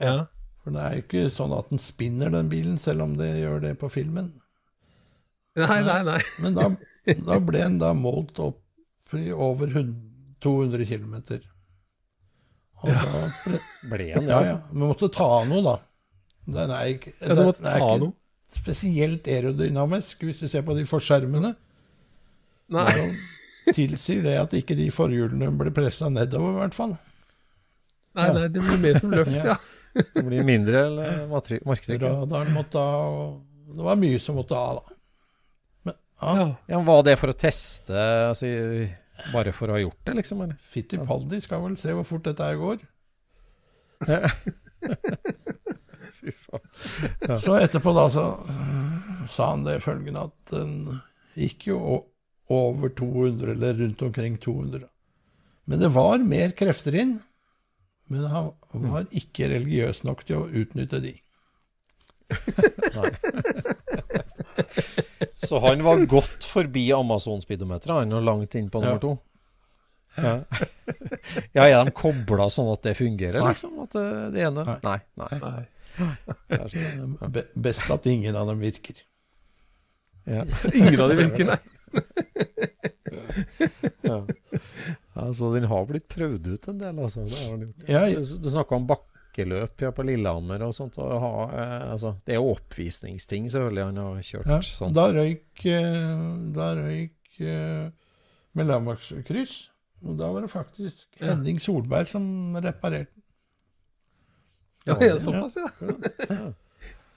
B: Ja.
E: For det er jo ikke sånn at den spinner den bilen, selv om det gjør det på filmen.
B: Nei, nei, nei.
E: Men da, da ble den da målt opp i over 100 200 km. Og da ble,
C: Ble den det,
E: ja,
C: altså?
E: ja. Vi måtte ta av noe, da. Den er ikke,
B: Ja, du måtte
E: den er
B: ta
E: ikke
B: noe.
E: spesielt aerodynamisk, hvis du ser på de forskjermene.
B: Nei.
E: Da tilsier det at ikke de forhjulene blir pressa nedover, i hvert fall.
B: Nei, nei, det blir mer som løft, ja.
C: Det blir mindre eller
E: av, det var mye som måtte av, da. Men ja,
B: ja.
C: Ja, var det for å teste, altså, bare for å ha gjort det, liksom? Eller?
E: Fittipaldi skal vel se hvor fort dette her går.
C: Fy faen.
E: Så etterpå da så sa han det følgende at den gikk jo over 200, eller rundt omkring 200. Men det var mer krefter inn. Men han var ikke religiøs nok til å utnytte de.
C: Så han var godt forbi Amazon-speedometeret, han, og langt inn på nummer
E: Ja.
C: to? Ja. ja, er de kobla sånn at det fungerer,
E: Nei.
C: liksom? At det, det ene
E: Nei.
C: Nei. nei.
B: Nei.
C: Sånn,
E: Be best at ingen av dem virker.
C: ja.
B: Ingen av dem virker, nei.
C: Ja. Ja, så den har blitt prøvd ut en del, altså. Det, har den gjort.
E: Ja,
C: du du snakka om bakkeløp ja, på Lillehammer og sånt. Og ha, eh, altså, det er jo oppvisningsting, selvfølgelig, han har kjørt
E: ja,
C: sånn.
E: da røyk, eh, da røyk eh, mellomvaktskryss. Og da var det faktisk
B: Ja.
E: Henning Solberg som reparerte den.
B: Ja, ja, såpass, ja.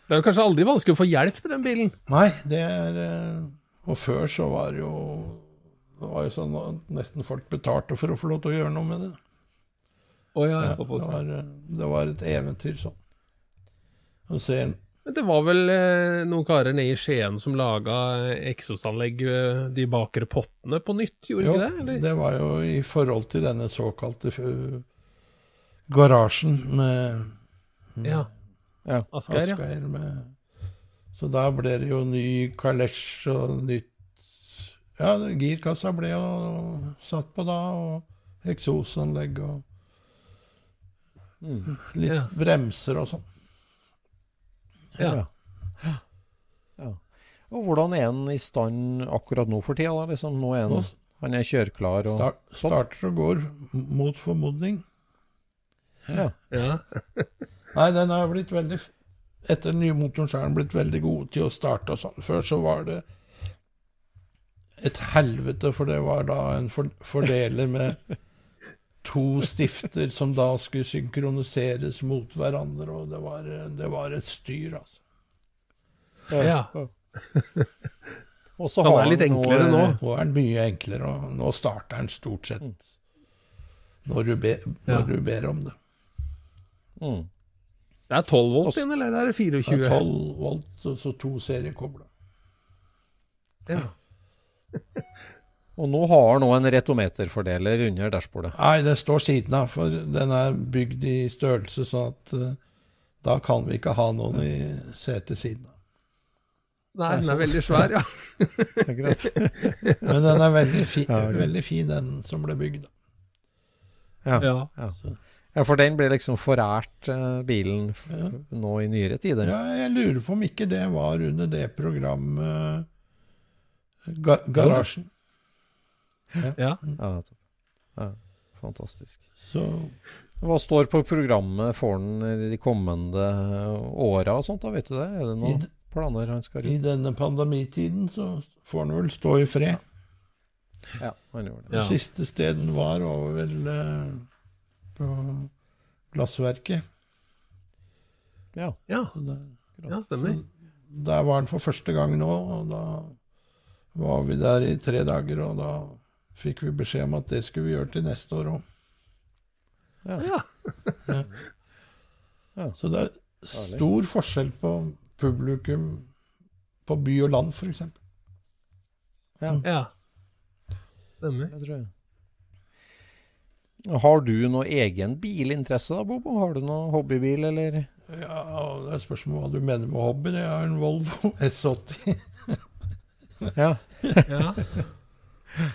B: Det er jo kanskje aldri vanskelig å få hjelp til den bilen.
E: Nei, det er eh, Og før så var det jo Det var jo sånn at nesten folk betalte for å få lov til å gjøre noe med det.
B: Oh, ja,
E: Det var, eh, det var et eventyr sånn. Og ser
B: Men det var vel eh, noen karer nede i Skien som laga eksosanlegg, eh, de bakre pottene, på nytt, gjorde
E: Jo,
B: ikke det? Eller?
E: det var jo i forhold til denne såkalte eh, garasjen med
B: Ja.
C: Ja.
B: Asgeir, ja.
E: Med Så da ble det jo ny kalesj og nytt Ja, girkassa ble jo satt på da, og eksosanlegg og
C: Mm.
E: litt
B: Ja.
E: bremser og sånn.
B: Ja.
C: Ja. Og hvordan er han i stand akkurat nå for tida? Da? Liksom, nå er han,
E: Nå
C: han er kjørklar og
E: start, starter og går mot formodning.
C: ja.
B: ja.
E: Nei, den har blitt veldig Etter den nye motoren så er den blitt veldig god til å starte og sånn. Før så var det et helvete, for det var da en for fordeler med to stifter som da skulle synkroniseres mot hverandre, og det var, det var et styr, altså.
B: ja.
C: Og så
B: Han
C: har
B: er litt
C: han
B: enklere nå.
E: Nå er den mye enklere, og nå starter den stort sett når du, be,
B: Ja.
E: du ber om det.
C: Mm.
B: Det er 12 volt inn, eller er det 24?
E: Det er 12 volt, og så to seriekobler.
B: Ja.
C: Og nå har han òg en retometerfordeler under dashbordet.
E: Nei, det står siden av, for den er bygd i størrelse sånn at uh, da kan vi ikke ha noen i setet siden av.
B: Nei, den er veldig svær, ja.
C: Greit.
E: Men den er veldig, fi, veldig fin, den som ble bygd.
C: Ja.
B: ja.
C: Ja. ja, for den ble liksom forært, uh, bilen,
E: Ja.
C: nå i nyere tider.
E: Ja, jeg lurer på om ikke det var under det programmet ga, Garasjen.
B: ja.
C: Ja, ja, fantastisk.
E: Så
C: Hva står på programmet for den de kommende åra og sånt, da, vet du det? Er det noen planer han skal
E: i denne pandemitiden så får han vel stå i fred.
C: Ja, han gjorde det.
E: Det
B: Ja.
E: siste stedet den var, var vel eh, på Glassverket.
C: Ja.
B: Ja.
E: det der,
B: ja, stemmer.
E: der var han for første gang nå, og da var vi der i tre dager, og da fikk vi beskjed om at det skulle vi gjøre til neste år òg.
B: Ja.
E: Så det er stor forskjell på publikum på by og land, f.eks.
C: ja.
B: ja. Stemmer.
C: Det tror jeg. Har du noe egen bilinteresse da, Bobo? Har du noe hobbybil, eller?
E: Ja, det er spørsmål hva du mener med hobby. Jeg har en Volvo S80.
C: Ja.
B: Ja.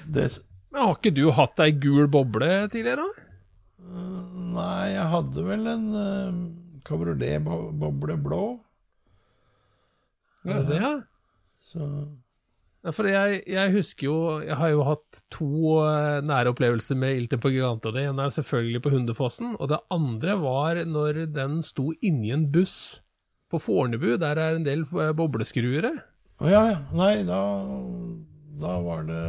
E: Det,
B: Men har ikke du hatt ei gul boble tidligere? da?
E: nei, jeg hadde vel en uh, kabriolet boble blå.
B: Ja, det, ja.
E: Så
B: Ja, for jeg, jeg husker jo Jeg har jo hatt to uh, nære opplevelser med Ilte på Giganta. Det ene er selvfølgelig på Hundefossen, og det andre var når den sto inni en buss på Fornebu. Der er en del uh, bobleskruere.
E: Å ja, ja. Nei, da, da var det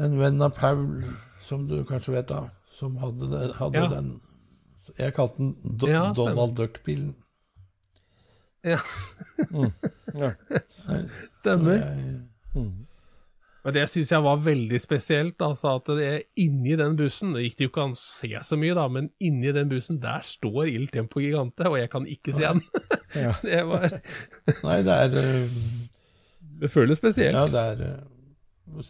E: en venn av Paul, som du kanskje vet da, som hadde, det, hadde
B: Ja.
E: den Jeg kalte den Do
B: Ja.
E: Donald Duck-bilen.
B: Ja,
C: Ja.
B: stemmer.
E: Jeg-
B: Men det syns jeg var veldig spesielt. Altså at det inni den bussen Det gikk det jo ikke an å se så mye, da, men inni den bussen, der står Il Tempo Gigante, og jeg kan ikke se den.
C: Ja.
B: det, var,
E: Nei, det er uh...
B: det føles spesielt.
E: Ja, det er uh...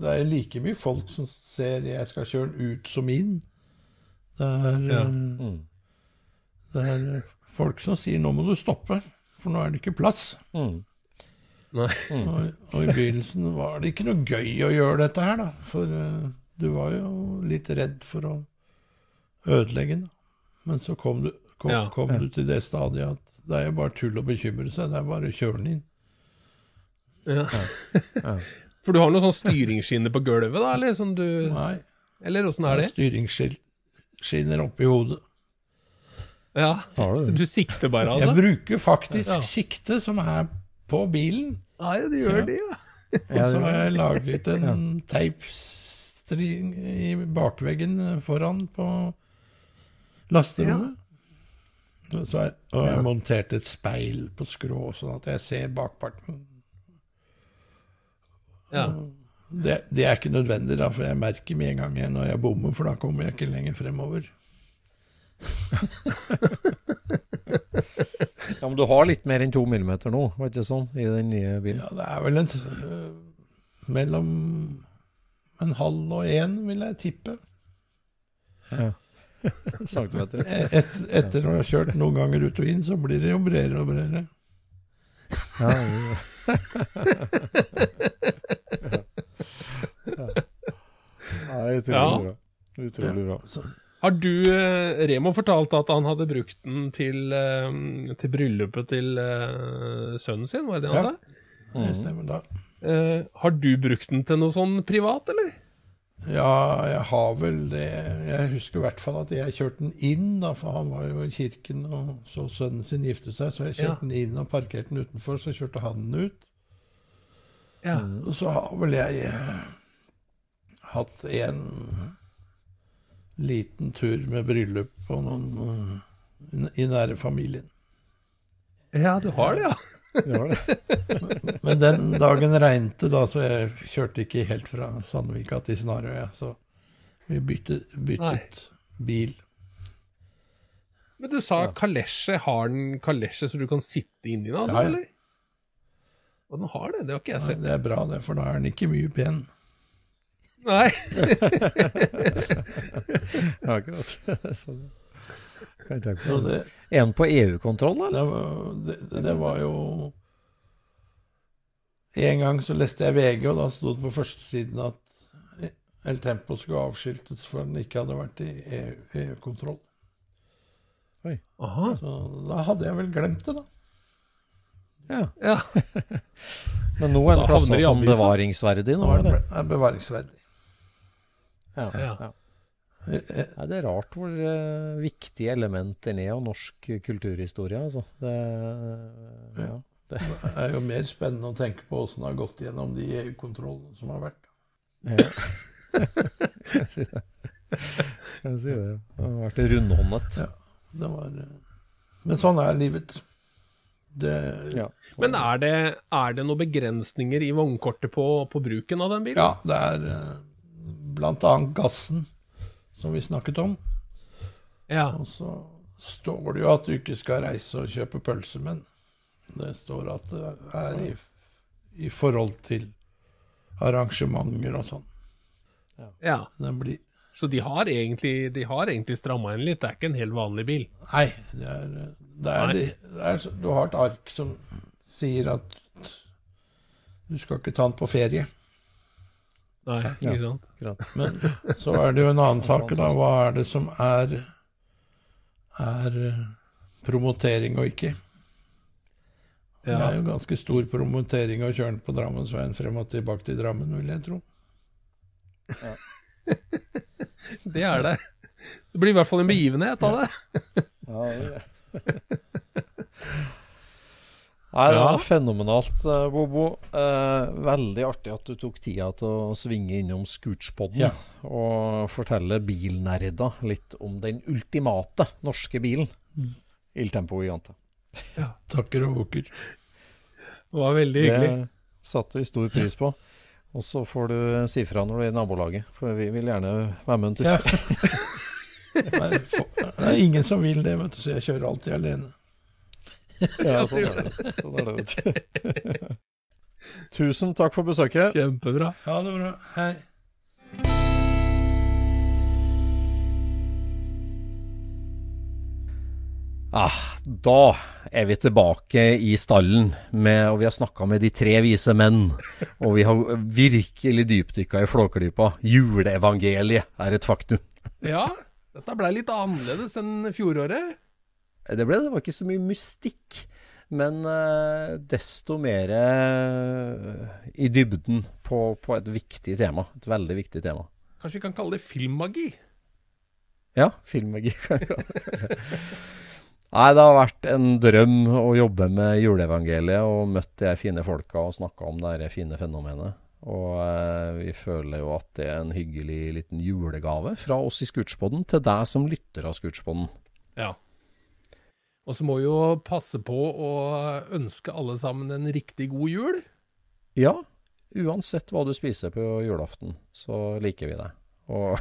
E: Det er like mye folk som ser 'jeg skal kjøre den ut' som inn. Det er,
B: Ja.
E: eh,
C: Mm.
E: det er folk som sier 'nå må du stoppe', for nå er det ikke plass.
C: Mm.
B: Nei.
E: Og, og i begynnelsen var det ikke noe gøy å gjøre dette her, da. For uh, du var jo litt redd for å ødelegge den. Men så kom du, kom,
B: Ja.
E: kom du til det stadiet at det er jo bare tull å bekymre seg, det er bare å kjøre den inn.
B: Ja. For du har noen sånn styringsskinne på gulvet, da, eller? Som du,
E: Nei,
B: eller åssen er det?
E: styringsskinner oppi hodet.
B: Ja,
C: du
B: sikter bare, altså?
E: Jeg bruker faktisk
B: Ja.
E: sikte som er på bilen.
B: Nei, det gjør det, ja.
E: Og så har jeg laget en teipstring i bakveggen foran på lasterommet. Og Så jeg, og jeg har montert et speil på skrå, sånn at jeg ser bakparten.
B: ja.
E: Det, det er ikke nødvendig, da, for jeg merker med en gang jeg når jeg bommer, for da kommer jeg ikke lenger fremover.
C: Ja, men du har litt mer enn to millimeter nå, var det ikke sånn, i den nye bilen?
E: Ja, det er vel en øh, mellom en halv og én, vil jeg tippe.
C: Centimeter.
E: Et, etter å ha kjørt noen ganger ut og inn, så blir det jo bredere og bredere.
C: Ja, ja. Nei, utrolig
B: Ja.
C: bra. Utrolig bra.
B: Har du, eh, Remo fortalte at han hadde brukt den til, eh, til bryllupet til eh, sønnen sin, var det det han
E: Ja.
B: sa?
E: Det stemmer da.
B: Eh, har du brukt den til noe sånn privat, eller?
E: Ja, jeg har vel det. Jeg husker i hvert fall at jeg kjørte den inn, da, for han var jo i kirken og så sønnen sin gifte seg. Så jeg kjørte
B: Ja.
E: den inn og parkerte den utenfor, så kjørte han den ut.
B: Ja.
E: Og så har vel jeg hatt en liten tur med bryllup på noen eh, i nære familien.
B: Ja, du har det, ja.
C: Har det.
E: Men den dagen regnet da, så jeg kjørte ikke helt fra Sandvika til Snarøya. Så vi byttet, byttet bil.
B: Men du sa kalesje. Har den kalesje så du kan sitte inni den, altså,
E: Ja, ja.
B: eller? Og den har det, det har ikke jeg sett.
E: det er bra, det, for da er den ikke mye pen.
B: Nei.
C: Akkurat. Sånn. kan jeg tenke
E: Så det,
C: En på EU-kontroll, da? eller?
E: det, var, det, det var jo En gang så leste jeg VG, og da sto det på førstesiden at El Tempo skulle avskiltes for den ikke hadde vært i EU EU-kontroll.
B: EU
E: Så da hadde jeg vel glemt det, da.
C: Ja.
B: Ja.
C: Men nå er
B: det i
C: som bevaringsverdig, nå
E: Nå
C: er det
E: er bevaringsverdig.
C: Ja.
B: Ja.
C: ja. Nei, det er rart hvor uh, viktige elementer er av norsk kulturhistorie, altså. Det, ja.
E: Det er jo mer spennende å tenke på åssen det har gått gjennom de EU-kontrollene som har vært.
C: Ja. Jeg sier det. Jeg sier det. Det har vært rundhåndet.
E: Ja. Det var, eh, men sånn er livet. Det,
C: Ja.
B: Men er det, er det noen begrensninger i vognkortet på, på bruken av den bilen?
E: ja, det er annet gassen som vi snakket om.
B: Ja.
E: Og så står det jo at du ikke skal reise og kjøpe pølse, men det står at det er i, i forhold til arrangementer og sånn.
B: ja.
E: Blir
B: Så de har egentlig, de har egentlig stramma inn litt, det er ikke en helt vanlig bil.
E: Nei, det er, det er,
B: Nei.
E: det er Du har et ark som sier at du skal ikke ta den på ferie.
B: Nei, ikke sant?
C: Akkurat.
E: Men så er det jo en annen sak, da. Hva er det som er er promotering og ikke. Det er jo ganske stor promotering å kjøre den på Drammensveien frem og tilbake til Drammen, vil jeg tro. Ja.
B: Det er det. Det blir i hvert fall en begivenhet av det.
C: Ja, Nei, det var fenomenalt, eh, Bobo. Eh, veldig artig at du tok tida til å svinge innom Scootspodden
E: Ja.
C: og fortelle bilnerder litt om den ultimate norske bilen. Il Tempo Ja.
E: Takker og bukker.
B: Det var veldig hyggelig.
C: Det satte vi stor pris på. Og så får du si fra når du er i nabolaget, for vi vil gjerne være med en tur.
E: Ja. Det er ingen som vil det, vet du, så jeg kjører alltid alene.
C: Ja, sånn er det. Sånn er det. Tusen takk for besøket.
B: Kjempebra.
E: Ha det bra. Hei.
C: Ah, da er vi tilbake i stallen, med, og vi har snakka med de tre vise menn. Og vi har virkelig dypdykka i Flåklypa. Juleevangeliet er et faktum.
B: Ja, dette blei litt annerledes enn fjoråret.
C: Det ble det var ikke så mye mystikk, men uh, desto mer uh, i dybden på, på et viktig tema. Et veldig viktig tema.
B: Kanskje vi kan kalle det filmmagi?
C: Ja, filmmagi. Nei, det har vært en drøm å jobbe med juleevangeliet og møtt de fine folka og snakka om det fine fenomenet. Og eh, vi føler jo at det er en hyggelig liten julegave fra oss i Scootspoden til deg som lytter av Scootspoden.
B: Ja. Og så må jo passe på å ønske alle sammen en riktig god jul.
C: Ja, uansett hva du spiser på julaften, så liker vi deg. Og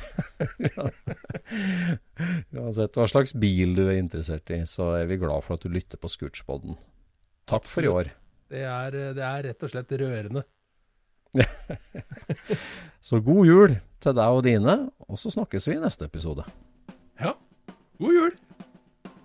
C: uansett hva slags bil du er interessert i, så er vi glad for at du lytter på Scootspodden. Takk for i år.
B: Det er, det er rett og slett rørende.
C: Så god jul til deg og dine, og så snakkes vi i neste episode.
B: Ja. God jul!